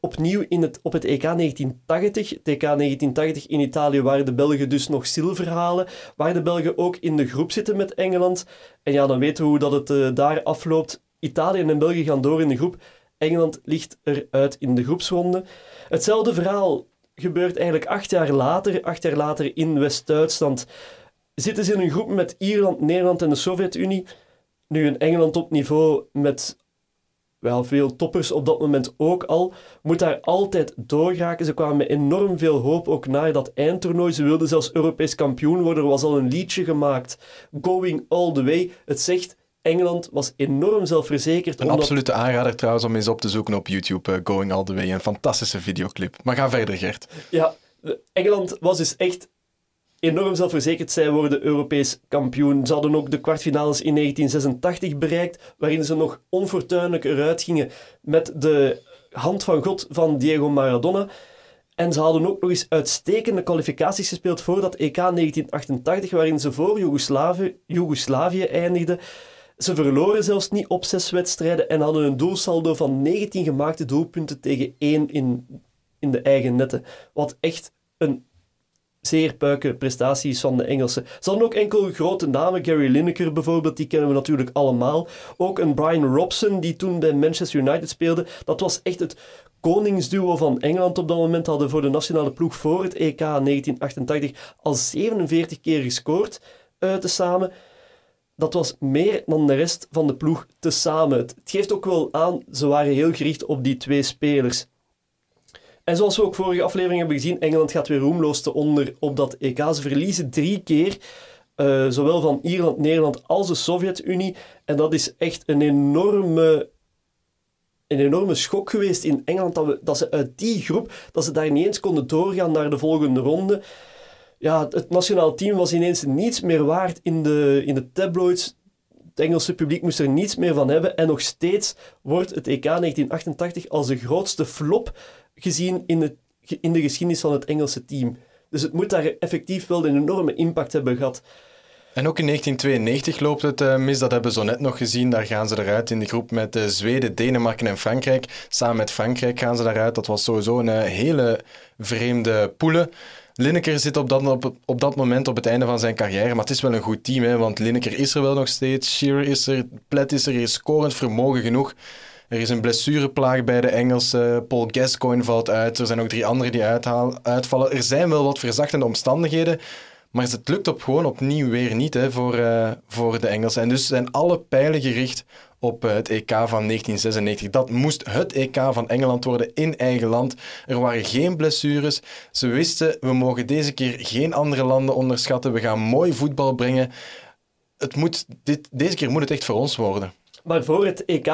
opnieuw in het, op het EK 1980. Het EK 1980 in Italië, waar de Belgen dus nog zilver halen. Waar de Belgen ook in de groep zitten met Engeland. En ja, dan weten we hoe dat het eh, daar afloopt. Italië en België gaan door in de groep. Engeland ligt eruit in de groepsronde. Hetzelfde verhaal gebeurt eigenlijk acht jaar later. Acht jaar later in West-Duitsland zitten ze in een groep met Ierland, Nederland en de Sovjet-Unie. Nu een Engeland op niveau met wel veel toppers op dat moment ook al, moet daar altijd doorgeraken. Ze kwamen met enorm veel hoop ook naar dat eindtoernooi. Ze wilden zelfs Europees kampioen worden. Er was al een liedje gemaakt, Going All The Way. Het zegt, Engeland was enorm zelfverzekerd. Een omdat- absolute aanrader trouwens om eens op te zoeken op YouTube, eh, Going All The Way. Een fantastische videoclip. Maar ga verder, Gert. Ja, Engeland was dus echt enorm zelfverzekerd. Zij worden Europees kampioen. Ze hadden ook de kwartfinales in 1986 bereikt, waarin ze nog onfortuinlijk eruit gingen met de hand van God van Diego Maradona. En ze hadden ook nog eens uitstekende kwalificaties gespeeld voor dat EK 1988, waarin ze voor Joegoslavië, Joegoslavië eindigden. Ze verloren zelfs niet op zes wedstrijden en hadden een doelsaldo van 19 gemaakte doelpunten tegen 1 in, in de eigen netten. Wat echt een zeer puike prestaties van de Engelsen. Ze hadden ook enkel grote namen, Gary Lineker bijvoorbeeld, die kennen we natuurlijk allemaal. Ook een Brian Robson, die toen bij Manchester United speelde. Dat was echt het koningsduo van Engeland op dat moment. Hadden voor de nationale ploeg voor het EK 1988 al 47 keer gescoord uh, tezamen. Dat was meer dan de rest van de ploeg tezamen. Het geeft ook wel aan, ze waren heel gericht op die twee spelers. En zoals we ook vorige aflevering hebben gezien, Engeland gaat weer roemloos te onder op dat EK. Ze verliezen drie keer. eh, zowel van Ierland, Nederland als de Sovjet-Unie. En dat is echt een enorme, een enorme schok geweest in Engeland, dat, we, dat ze uit die groep, dat ze daar niet eens konden doorgaan naar de volgende ronde. Ja, het nationaal team was ineens niets meer waard in de, in de tabloids. Het Engelse publiek moest er niets meer van hebben. En nog steeds wordt het EK 1988 als de grootste flop gezien in, het, in de geschiedenis van het Engelse team. Dus het moet daar effectief wel een enorme impact hebben gehad. En ook in 1992 loopt het uh, mis, dat hebben we zo net nog gezien. Daar gaan ze eruit in de groep met uh, Zweden, Denemarken en Frankrijk. Samen met Frankrijk gaan ze daaruit. Dat was sowieso een uh, hele vreemde poelen. Lineker zit op dat, op, op, dat moment op het einde van zijn carrière, maar het is wel een goed team, hè, want Lineker is er wel nog steeds, Shearer is er, Plet is er, is scorend vermogen genoeg. Er is een blessureplaag bij de Engelsen. Paul Gascoigne valt uit. Er zijn ook drie anderen die uitvallen. Er zijn wel wat verzachtende omstandigheden. Maar het lukt op gewoon opnieuw weer niet hè, voor, uh, voor de Engelsen. En dus zijn alle pijlen gericht op uh, het EK van 1996. Dat moest het EK van Engeland worden in eigen land. Er waren geen blessures. Ze wisten, we mogen deze keer geen andere landen onderschatten. We gaan mooi voetbal brengen. Het moet, dit, deze keer moet het echt voor ons worden. Maar voor het EK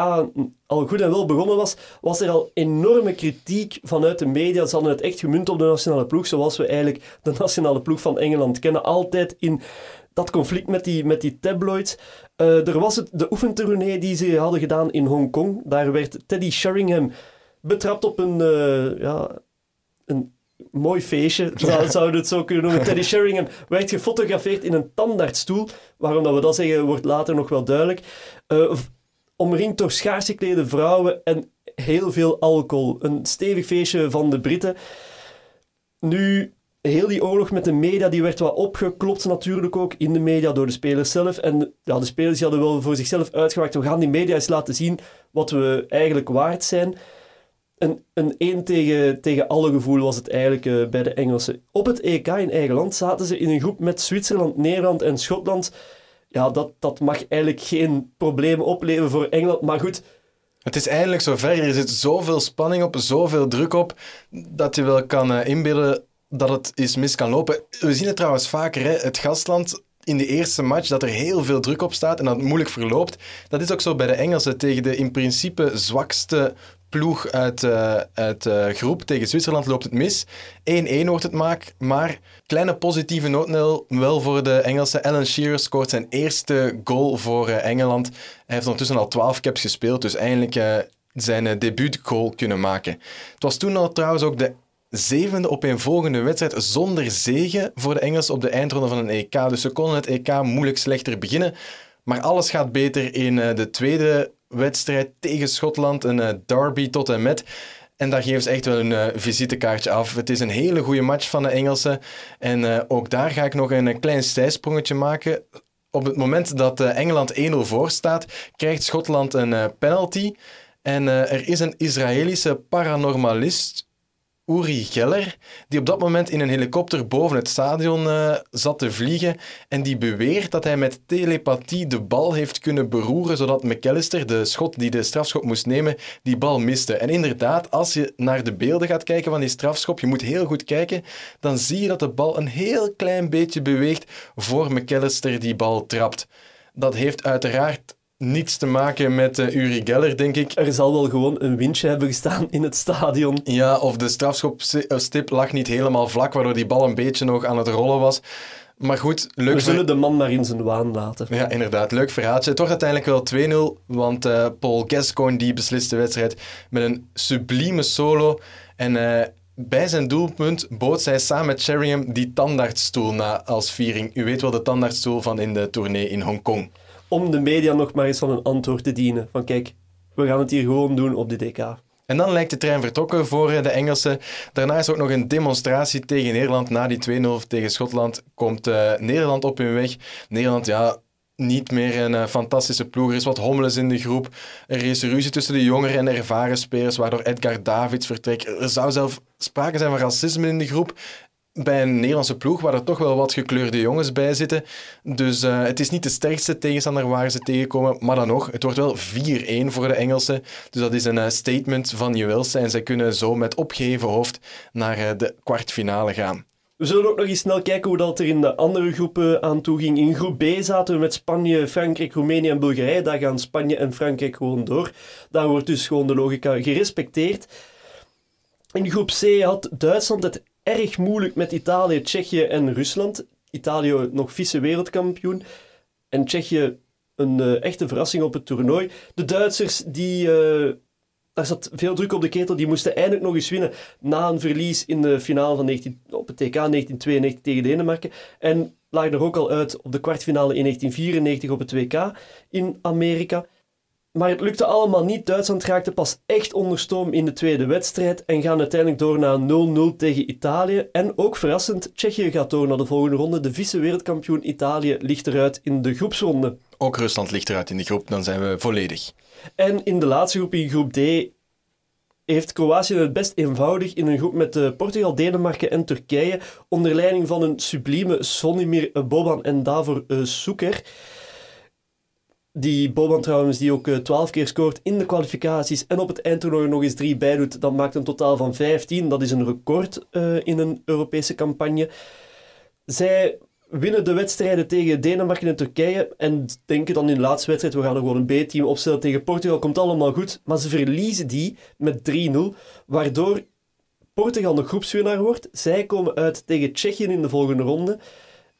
al goed en wel begonnen was, was er al enorme kritiek vanuit de media. Ze hadden het echt gemunt op de nationale ploeg, zoals we eigenlijk de nationale ploeg van Engeland kennen. Altijd in dat conflict met die, met die tabloids. Uh, er was het, de oefentournee die ze hadden gedaan in Hongkong. Daar werd Teddy Sheringham betrapt op een, uh, ja, een mooi feestje, zou, zouden het zo kunnen noemen. Teddy Sheringham werd gefotografeerd in een tandartsstoel. Waarom dat we dat zeggen, wordt later nog wel duidelijk. Uh, omringd door schaars geklede vrouwen en heel veel alcohol. Een stevig feestje van de Britten. Nu, heel die oorlog met de media, die werd wat opgeklopt natuurlijk ook in de media door de spelers zelf. En ja, de spelers die hadden wel voor zichzelf uitgewacht, we gaan die media eens laten zien wat we eigenlijk waard zijn. Een, een één tegen, tegen alle gevoel was het eigenlijk uh, bij de Engelsen. Op het EK in eigen land zaten ze in een groep met Zwitserland, Nederland en Schotland ja, dat, dat mag eigenlijk geen problemen opleveren voor Engeland. Maar goed. Het is eindelijk zover. Er zit zoveel spanning op, zoveel druk op, dat je wel kan uh, inbeelden dat het eens mis kan lopen. We zien het trouwens vaker, hè? het gastland in de eerste match dat er heel veel druk op staat en dat het moeilijk verloopt. Dat is ook zo bij de Engelsen tegen de in principe zwakste ploeg uit, uh, uit uh, groep. Tegen Zwitserland loopt het mis. 1-1 wordt het maak, maar kleine positieve noot wel voor de Engelsen. Alan Shearer scoort zijn eerste goal voor uh, Engeland. Hij heeft ondertussen al 12 caps gespeeld, dus eindelijk zijn debuutgoal kunnen maken. Het was toen al trouwens ook de zevende opeenvolgende wedstrijd zonder zegen voor de Engelsen op de eindronde van een EK. Dus ze konden het EK moeilijk slechter beginnen. Maar alles gaat beter in de tweede wedstrijd tegen Schotland, een uh, derby tot en met. En daar geven ze echt wel een uh, visitekaartje af. Het is een hele goede match van de Engelsen. En ook daar ga ik nog een, klein stijsprongetje maken. Op het moment dat Engeland 1-0 voor staat, krijgt Schotland een penalty. En er is een Israëlische paranormalist Uri Geller, die op dat moment in een helikopter boven het stadion uh, zat te vliegen en die beweert dat hij met telepathie de bal heeft kunnen beroeren, zodat McAllister, de schot die de strafschop moest nemen, die bal miste. En inderdaad, als je naar de beelden gaat kijken van die strafschop, je moet heel goed kijken, dan zie je dat de bal een heel klein beetje beweegt voor McAllister die bal trapt. Dat heeft uiteraard niets te maken met uh, Uri Geller, denk ik. Er zal wel gewoon een windje hebben gestaan in het stadion. Ja, of de strafschopstip lag niet helemaal vlak, waardoor die bal een beetje nog aan het rollen was. Maar goed, leuk. We zullen de man maar in zijn waan laten. Ja, inderdaad. Leuk verhaaltje. Het wordt uiteindelijk wel 2-0, want uh, Paul Gascoigne die beslist de wedstrijd met een sublieme solo. En uh, bij zijn doelpunt bood zij samen met Sheringham die tandartsstoel na als viering. U weet wel, de tandartsstoel van in de tournee in Hongkong om de media nog maar eens van een antwoord te dienen. Van kijk, we gaan het hier gewoon doen op de DK. En dan lijkt de trein vertrokken voor eh, de Engelsen. Daarna is ook nog een demonstratie tegen Nederland. Na die 2-0 tegen Schotland komt uh, Nederland op hun weg. Nederland, ja, niet meer een uh, fantastische ploeg. Er is wat hommeles in de groep. Er is ruzie tussen de jongere en ervaren spelers, waardoor Edgar Davids vertrekt. Er zou zelf sprake zijn van racisme in de groep bij een Nederlandse ploeg waar er toch wel wat gekleurde jongens bij zitten. Dus uh, het is niet de sterkste tegenstander waar ze tegenkomen, maar dan nog, het wordt wel 4-1 voor de Engelsen. Dus dat is een uh, statement van Juwelse en zij kunnen zo met opgeheven hoofd naar uh, de kwartfinale gaan. We zullen ook nog eens snel kijken hoe dat er in de andere groepen aan toe ging. In groep B zaten we met Spanje, Frankrijk, Roemenië en Bulgarije. Daar gaan Spanje en Frankrijk gewoon door. Daar wordt dus gewoon de logica gerespecteerd. In groep C had Duitsland het erg moeilijk met Italië, Tsjechië en Rusland. Italië nog vice-wereldkampioen. En Tsjechië een uh, echte verrassing op het toernooi. De Duitsers, die, uh, daar zat veel druk op de ketel, die moesten eindelijk nog eens winnen na een verlies in de finale van 19, op het TK 1992 tegen Denemarken. En lagen er ook al uit op de kwartfinale in 1994 op het WK in Amerika. Maar het lukte allemaal niet. Duitsland raakte pas echt onder stoom in de tweede wedstrijd en gaan uiteindelijk door naar 0-0 tegen Italië. En ook verrassend, Tsjechië gaat door naar de volgende ronde. De vice-wereldkampioen Italië ligt eruit in de groepsronde. Ook Rusland ligt eruit in de groep, dan zijn we volledig. En in de laatste groep, in groep D, heeft Kroatië het best eenvoudig in een groep met uh, Portugal, Denemarken en Turkije, onder leiding van een sublieme Sonimir Boban en Davor uh, Suker. Die Boban trouwens, die ook twaalf keer scoort in de kwalificaties en op het eindtoernooi nog eens drie bijdoet, dat maakt een totaal van 15. Dat is een record uh, in een Europese campagne. Zij winnen de wedstrijden tegen Denemarken en Turkije en denken dan in de laatste wedstrijd, we gaan er gewoon een B-team opstellen tegen Portugal, komt allemaal goed. Maar ze verliezen die met 3-0, waardoor Portugal de groepswinnaar wordt. Zij komen uit tegen Tsjechië in de volgende ronde.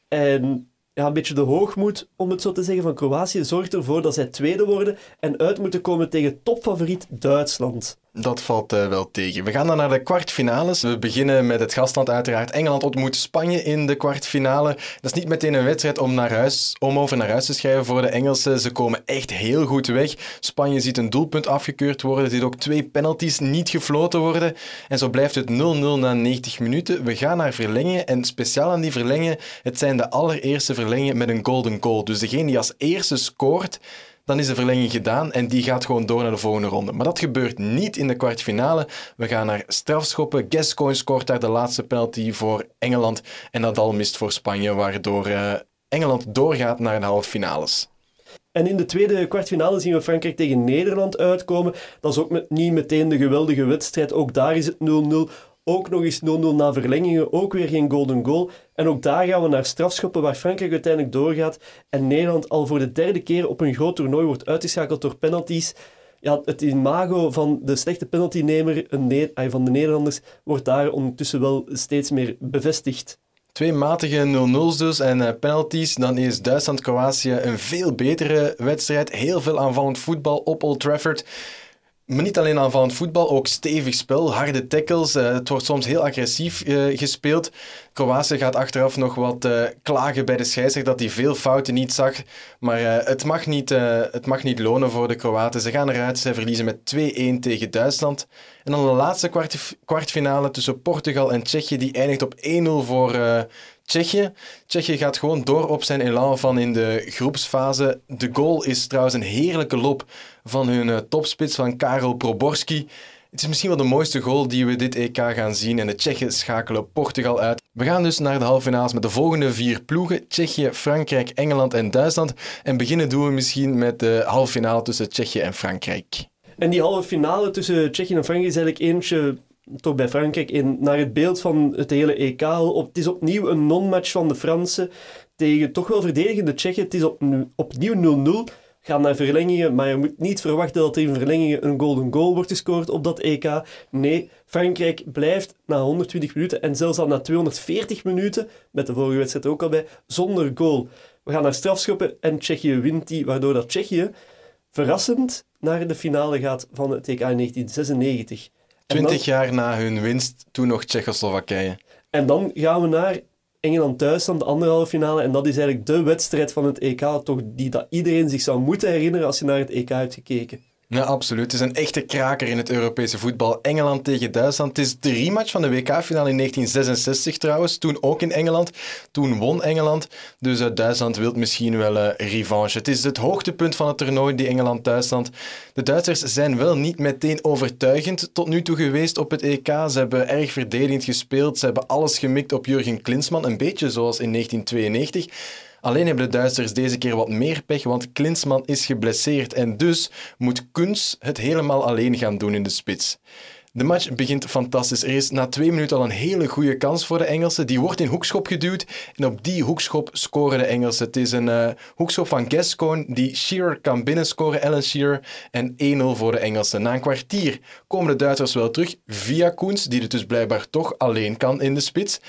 En ja, een beetje de hoogmoed, om het zo te zeggen, van Kroatië zorgt ervoor dat zij tweede worden en uit moeten komen tegen topfavoriet Duitsland. Dat valt uh, wel tegen. We gaan dan naar de kwartfinales. We beginnen met het gastland uiteraard. Engeland ontmoet Spanje in de kwartfinale. Dat is niet meteen een wedstrijd om, naar huis, om over naar huis te schrijven voor de Engelsen. Ze komen echt heel goed weg. Spanje ziet een doelpunt afgekeurd worden. Er ziet ook twee penalties niet gefloten worden. En zo blijft het 0-0 na 90 minuten. We gaan naar verlengen. En speciaal aan die verlengen, het zijn de allereerste verlengen met een golden goal. Dus degene die als eerste scoort dan is de verlenging gedaan en die gaat gewoon door naar de volgende ronde. Maar dat gebeurt niet in de kwartfinale. We gaan naar strafschoppen. Gascoigne scoort daar de laatste penalty voor Engeland en Nadal mist voor Spanje, waardoor uh, Engeland doorgaat naar de halve finales. En in de tweede kwartfinale zien we Frankrijk tegen Nederland uitkomen. Dat is ook niet meteen de geweldige wedstrijd. Ook daar is het 0-0. Ook nog eens 0-0 na verlengingen, ook weer geen golden goal. En ook daar gaan we naar strafschoppen, waar Frankrijk uiteindelijk doorgaat. En Nederland al voor de derde keer op een groot toernooi wordt uitgeschakeld door penalties. Ja, het imago van de slechte penaltynemer van de Nederlanders wordt daar ondertussen wel steeds meer bevestigd. Twee matige 0-0's dus en uh, penalties. Dan is Duitsland-Kroatië een veel betere wedstrijd. Heel veel aanvallend voetbal op Old Trafford. Maar niet alleen aanvallend voetbal, ook stevig spel, harde tackles. Uh, het wordt soms heel agressief uh, gespeeld. Kroatië gaat achteraf nog wat uh, klagen bij de scheidsrechter dat hij veel fouten niet zag. Maar het, mag niet, het mag niet lonen voor de Kroaten. Ze gaan eruit, ze verliezen met 2-1 tegen Duitsland. En dan de laatste kwart, kwartfinale tussen Portugal en Tsjechië, die eindigt op 1-0 voor Tsjechië. Tsjechië gaat gewoon door op zijn elan van in de groepsfase. De goal is trouwens een heerlijke lop van hun uh, topspits van Karel Proborski. Het is misschien wel de mooiste goal die we dit EK gaan zien en de Tsjechen schakelen Portugal uit. We gaan dus naar de halve finales met de volgende vier ploegen: Tsjechië, Frankrijk, Engeland en Duitsland. En beginnen doen we misschien met de halve finale tussen Tsjechië en Frankrijk. En die halve finale tussen Tsjechië en Frankrijk is eigenlijk eentje toch bij Frankrijk in, naar het beeld van het hele EK. Op, het is opnieuw een non-match van de Fransen tegen toch wel verdedigende Tsjechen. Het is op, opnieuw 0-0. Gaan naar verlengingen, maar je moet niet verwachten dat er in verlengingen een golden goal wordt gescoord op dat EK. Nee, Frankrijk blijft na 120 minuten en zelfs al na 240 minuten, met de vorige wedstrijd ook al bij, zonder goal. We gaan naar strafschoppen en Tsjechië wint die, waardoor dat Tsjechië verrassend naar de finale gaat van het EK in 1996. Twintig jaar na hun winst, toen nog Tsjechoslowakije. En dan gaan we naar Engeland-Duitsland, de anderhalve finale. En dat is eigenlijk de wedstrijd van het EK, toch, die dat iedereen zich zou moeten herinneren als je naar het EK hebt gekeken. Ja, absoluut. Het is een echte kraker in het Europese voetbal. Engeland tegen Duitsland. Het is de rematch van de WK-finale in 1966 trouwens. Toen ook in Engeland. Toen won Engeland. Dus uh, Duitsland wil misschien wel uh, revanche. Het is het hoogtepunt van het toernooi, die Engeland-Duitsland. De Duitsers zijn wel niet meteen overtuigend tot nu toe geweest op het EK. Ze hebben erg verdedigend gespeeld. Ze hebben alles gemikt op Jurgen Klinsmann. Een beetje zoals in 1992. Alleen hebben de Duitsers deze keer wat meer pech, want Klinsman is geblesseerd en dus moet Kunz het helemaal alleen gaan doen in de spits. De match begint fantastisch. Er is na twee minuten al een hele goede kans voor de Engelsen. Die wordt in hoekschop geduwd en op die hoekschop scoren de Engelsen. Het is een uh, hoekschop van Gascoigne die Shearer kan binnenscoren, Alan Shearer, en 1-0 voor de Engelsen. Na een kwartier komen de Duitsers wel terug via Koens, die het dus blijkbaar toch alleen kan in de spits. 1-1.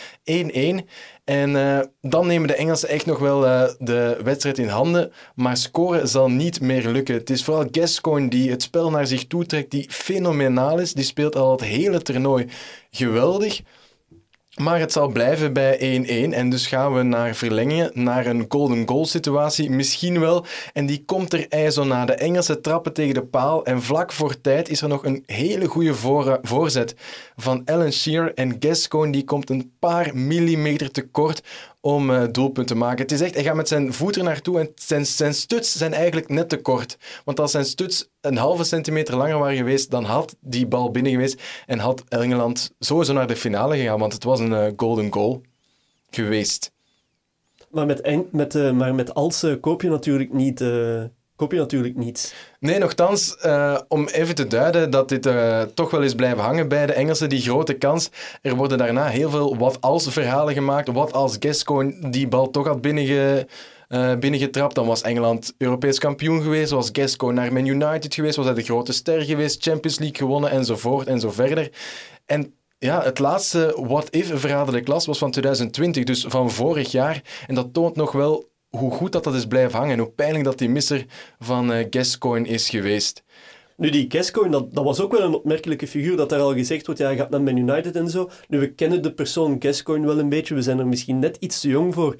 En uh, dan nemen de Engelsen echt nog wel uh, de wedstrijd in handen, maar scoren zal niet meer lukken. Het is vooral Gascoigne die het spel naar zich toe trekt, die fenomenaal is. Die speelt al het hele toernooi geweldig. Maar het zal blijven bij 1-1 en dus gaan we naar verlengingen, naar een golden goal situatie, misschien wel. En die komt er ijzo na. De Engelsen trappen tegen de paal en vlak voor tijd is er nog een hele goede voor, voorzet van Alan Shearer en Gascoigne die komt een paar millimeter te kort om uh, doelpunt te maken. Het is echt, hij gaat met zijn voet er naartoe en zijn, zijn stuts zijn eigenlijk net te kort. Want als zijn stuts een halve centimeter langer waren geweest, dan had die bal binnen geweest en had Engeland sowieso naar de finale gegaan, want het was een uh, golden goal geweest. Maar met, met, uh, maar met Alse koop je natuurlijk niet koop je natuurlijk niet. Nee, nogthans, uh, om even te duiden dat dit uh, toch wel is blijven hangen bij de Engelsen, die grote kans. Er worden daarna heel veel wat-als verhalen gemaakt. Wat als Gascoigne die bal toch had binnenge, uh, binnengetrapt, dan was Engeland Europees kampioen geweest. Was Gascoigne naar Man United geweest, was hij de grote ster geweest, Champions League gewonnen enzovoort en zo verder. En ja, het laatste what-if-verhaal dat ik las was van 2020, dus van vorig jaar. En dat toont nog wel hoe goed dat, dat is blijven hangen en hoe pijnlijk dat die misser van uh, Gascoigne is geweest. Nu, die Gascoigne, dat, dat was ook wel een opmerkelijke figuur, dat er al gezegd wordt, ja, hij gaat naar Man United en zo. Nu, we kennen de persoon Gascoigne wel een beetje, we zijn er misschien net iets te jong voor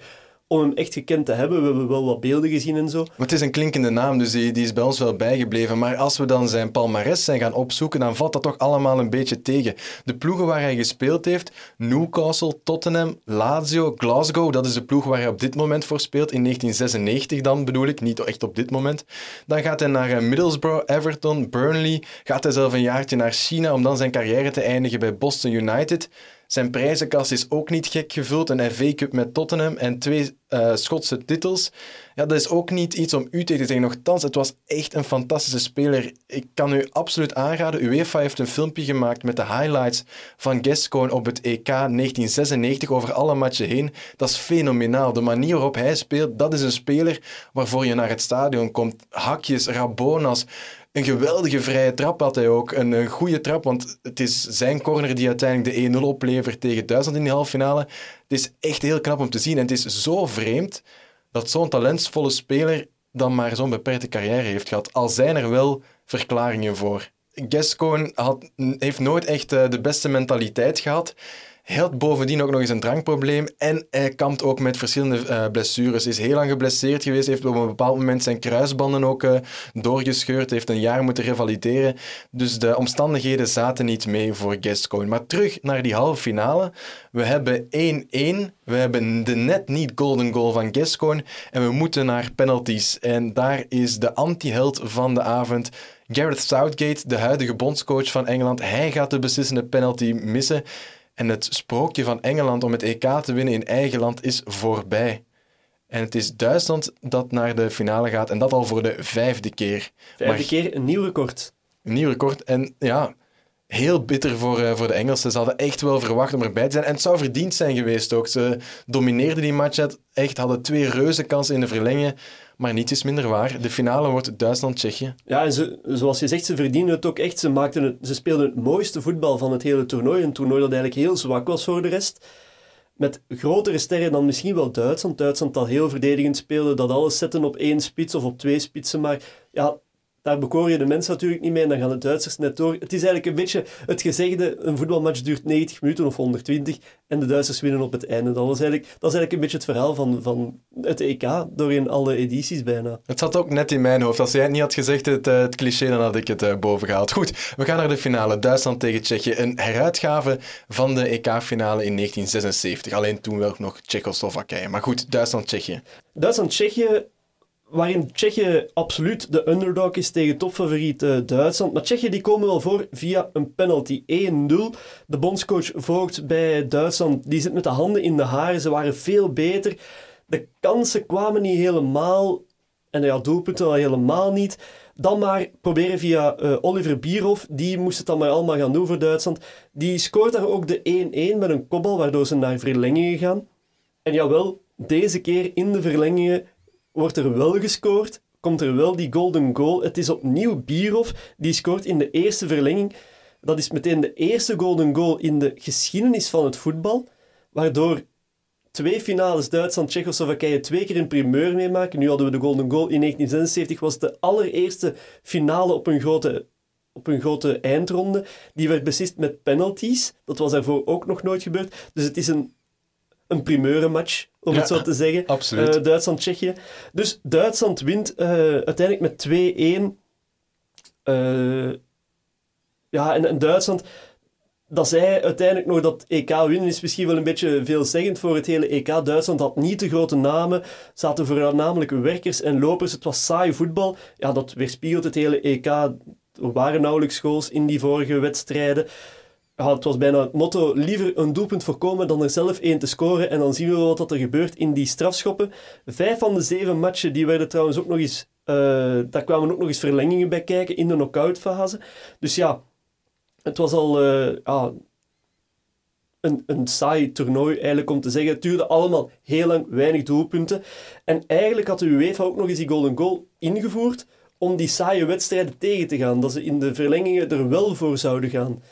om hem echt gekend te hebben. We hebben wel wat beelden gezien en zo. Maar het is een klinkende naam, dus die, is bij ons wel bijgebleven. Maar als we dan zijn palmarès zijn gaan opzoeken, dan valt dat toch allemaal een beetje tegen. De ploegen waar hij gespeeld heeft, Newcastle, Tottenham, Lazio, Glasgow, dat is de ploeg waar hij op dit moment voor speelt. In 1996 dan bedoel ik, niet echt op dit moment. Dan gaat hij naar eh, Middlesbrough, Everton, Burnley. Gaat hij zelf een jaartje naar China om dan zijn carrière te eindigen bij Boston United. Zijn prijzenkast is ook niet gek gevuld. Een FA Cup met Tottenham en twee uh, Schotse titels. Ja, dat is ook niet iets om u tegen te zeggen. Nochtans, het was echt een fantastische speler. Ik kan u absoluut aanraden. UEFA heeft een filmpje gemaakt met de highlights van Gascoigne op het EK 1996 over alle matchen heen. Dat is fenomenaal. De manier waarop hij speelt, dat is een speler waarvoor je naar het stadion komt. Hakjes, Rabonas, een geweldige vrije trap had hij ook. Een, een goede trap, want het is zijn corner die uiteindelijk de 1-0 oplevert tegen Duitsland in de halve finale. Het is echt heel knap om te zien. En het is zo vreemd dat zo'n talentvolle speler dan maar zo'n beperkte carrière heeft gehad. Al zijn er wel verklaringen voor. Gascoigne heeft nooit echt eh, de beste mentaliteit gehad. Had bovendien ook nog eens een drankprobleem en hij kampt ook met verschillende uh, blessures. Is heel lang geblesseerd geweest, heeft op een bepaald moment zijn kruisbanden ook uh, doorgescheurd, heeft een jaar moeten revalideren. Dus de omstandigheden zaten niet mee voor Gascoigne. Maar terug naar die halve finale. We hebben 1-1, we hebben de net niet golden goal van Gascoigne en we moeten naar penalties. En daar is de anti-held van de avond Gareth Southgate, de huidige bondscoach van Engeland. Hij gaat de beslissende penalty missen. En het sprookje van Engeland om het EK te winnen in eigen land is voorbij. En het is Duitsland dat naar de finale gaat en dat al voor de vijfde keer. Vijfde maar, keer een nieuw record. Een nieuw record. En ja, heel bitter voor, uh, voor de Engelsen. Ze hadden echt wel verwacht om erbij te zijn. En het zou verdiend zijn geweest ook. Ze domineerden die match. Echt hadden twee reuze kansen in de verlengen. Maar niets is minder waar. De finale wordt Duitsland-Tsjechië. Ja, en ze, zoals je zegt, ze verdienen het ook echt. Ze, maakten het, ze speelden het mooiste voetbal van het hele toernooi. Een toernooi dat eigenlijk heel zwak was voor de rest. Met grotere sterren dan misschien wel Duitsland. Duitsland dat heel verdedigend speelde, dat alles zetten op één spits of op twee spitsen. Maar ja, daar bekoor je de mensen natuurlijk niet mee en dan gaan de Duitsers net door. Het is eigenlijk een beetje het gezegde, een voetbalmatch duurt 90 minuten of 120 en de Duitsers winnen op het einde. Dat, was eigenlijk, dat is eigenlijk een beetje het verhaal van, van het EK, door in alle edities bijna. Het zat ook net in mijn hoofd. Als jij het niet had gezegd, het, eh, het cliché, dan had ik het uh, boven gehaald. Goed, we gaan naar de finale. Duitsland tegen Tsjechië. Een heruitgave van de EK-finale in 1976. Alleen toen wel nog Tsjechoslowakije. Maar goed, Duitsland-Tsjechië. Duitsland-Tsjechië waarin Tsjechië absoluut de underdog is tegen topfavoriet uh, Duitsland. Maar Tsjechië die komen wel voor via een penalty 1-0. De bondscoach Vogt bij Duitsland die zit met de handen in de haren. Ze waren veel beter. De kansen kwamen niet helemaal. En ja, doelpunten al helemaal niet. Dan maar proberen via eh, Oliver Bierhoff. Die moest het dan maar allemaal gaan doen voor Duitsland. Die scoort daar ook de 1-1 met een kopbal, waardoor ze naar verlengingen gaan. En jawel, deze keer in de verlengingen wordt er wel gescoord. Komt er wel die golden goal. Het is opnieuw Bierhoff die scoort in de eerste verlenging. Dat is meteen de eerste golden goal in de geschiedenis van het voetbal. Waardoor twee finales Duitsland-Tsjechoslowakije twee keer een primeur meemaken. Nu hadden we de golden goal in 1976. was de allereerste finale op een grote op een grote eindronde. Die werd beslist met penalties. Dat was daarvoor ook nog nooit gebeurd. Dus het is een, een primeurenmatch, om Ja, het zo te zeggen. absoluut. Eh, Duitsland-Tsjechië. Dus Duitsland wint eh, uiteindelijk met 2-1. Eh, ja, en, en Duitsland... Dat zij uiteindelijk nog dat EK winnen is misschien wel een beetje veelzeggend voor het hele EK. Duitsland had niet de grote namen, zaten voornamelijk werkers en lopers. Het was saai voetbal. Ja, dat weerspiegelt het hele EK. Er waren nauwelijks goals in die vorige wedstrijden. Het was bijna het motto, liever een doelpunt voorkomen dan er zelf één te scoren. En dan zien we wat er gebeurt in die strafschoppen. Vijf van de zeven matchen, die werden trouwens ook nog eens... eh, daar kwamen ook nog eens verlengingen bij kijken in de knock-out fase. Dus ja, het was al eh, een, een saai toernooi, eigenlijk om te zeggen. Het duurde allemaal heel lang, weinig doelpunten. En eigenlijk had de UEFA ook nog eens die golden goal ingevoerd om die saaie wedstrijden tegen te gaan. Dat ze in de verlengingen er wel voor zouden gaan.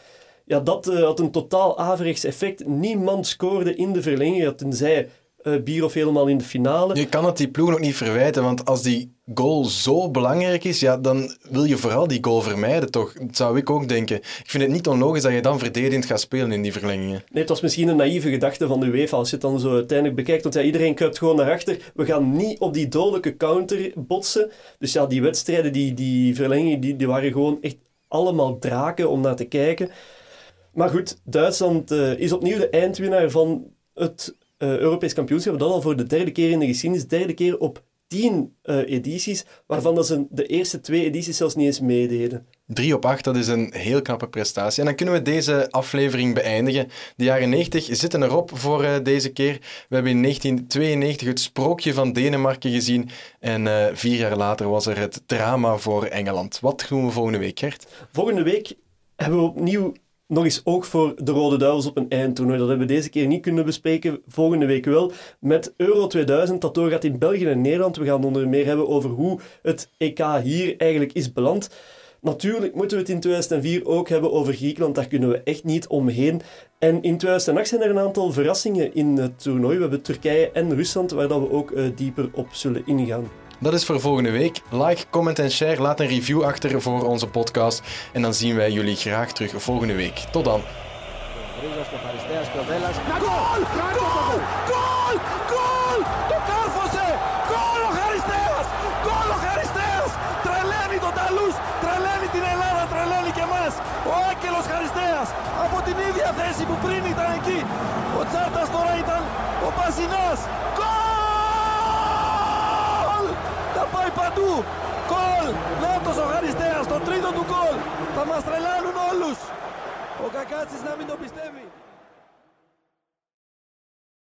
Ja, dat eh, had een totaal averechts effect. Niemand scoorde in de verlengingen, tenzij eh Bierhoff helemaal in de finale. Je kan het die ploeg ook niet verwijten, want als die goal zo belangrijk is, ja, dan wil je vooral die goal vermijden, toch? Dat zou ik ook denken. Ik vind het niet onlogisch dat je dan verdedigend gaat spelen in die verlengingen. Nee, het was misschien een naïeve gedachte van de UEFA als je het dan zo uiteindelijk bekijkt. Want ja, iedereen kruipt gewoon naar achter. We gaan niet op die dodelijke counter botsen. Dus ja, die wedstrijden, die, die verlengingen, die, die waren gewoon echt allemaal draken om naar te kijken. Maar goed, Duitsland eh, is opnieuw de eindwinnaar van het eh, Europees kampioenschap. Dat al voor de derde keer in de geschiedenis. Derde keer op tien eh, edities, waarvan dat ze de eerste twee edities zelfs niet eens meededen. 3 op 8, dat is een heel knappe prestatie. En dan kunnen we deze aflevering beëindigen. De jaren 90 zitten erop voor deze keer. We hebben in 1992 het sprookje van Denemarken gezien. En vier jaar later was er het drama voor Engeland. Wat doen we volgende week, Gert? Volgende week hebben we opnieuw nog eens oog voor de Rode Duivels op een eindtoernooi. Dat hebben we deze keer niet kunnen bespreken, volgende week wel. Met Euro 2000, dat doorgaat in België en Nederland. We gaan onder meer hebben over hoe het EK hier eigenlijk is beland. Natuurlijk moeten we het in 2004 ook hebben over Griekenland, daar kunnen we echt niet omheen. En in 2008 zijn er een aantal verrassingen in het toernooi. We hebben Turkije en Rusland, waar dat we ook eh, dieper op zullen ingaan. Dat is voor volgende week. Like, comment en share. Laat een review achter voor onze podcast. En dan zien wij jullie graag terug volgende week. Tot dan. Τρελάνουν όλους. Ο Κακάτσης να μην το πιστεύει.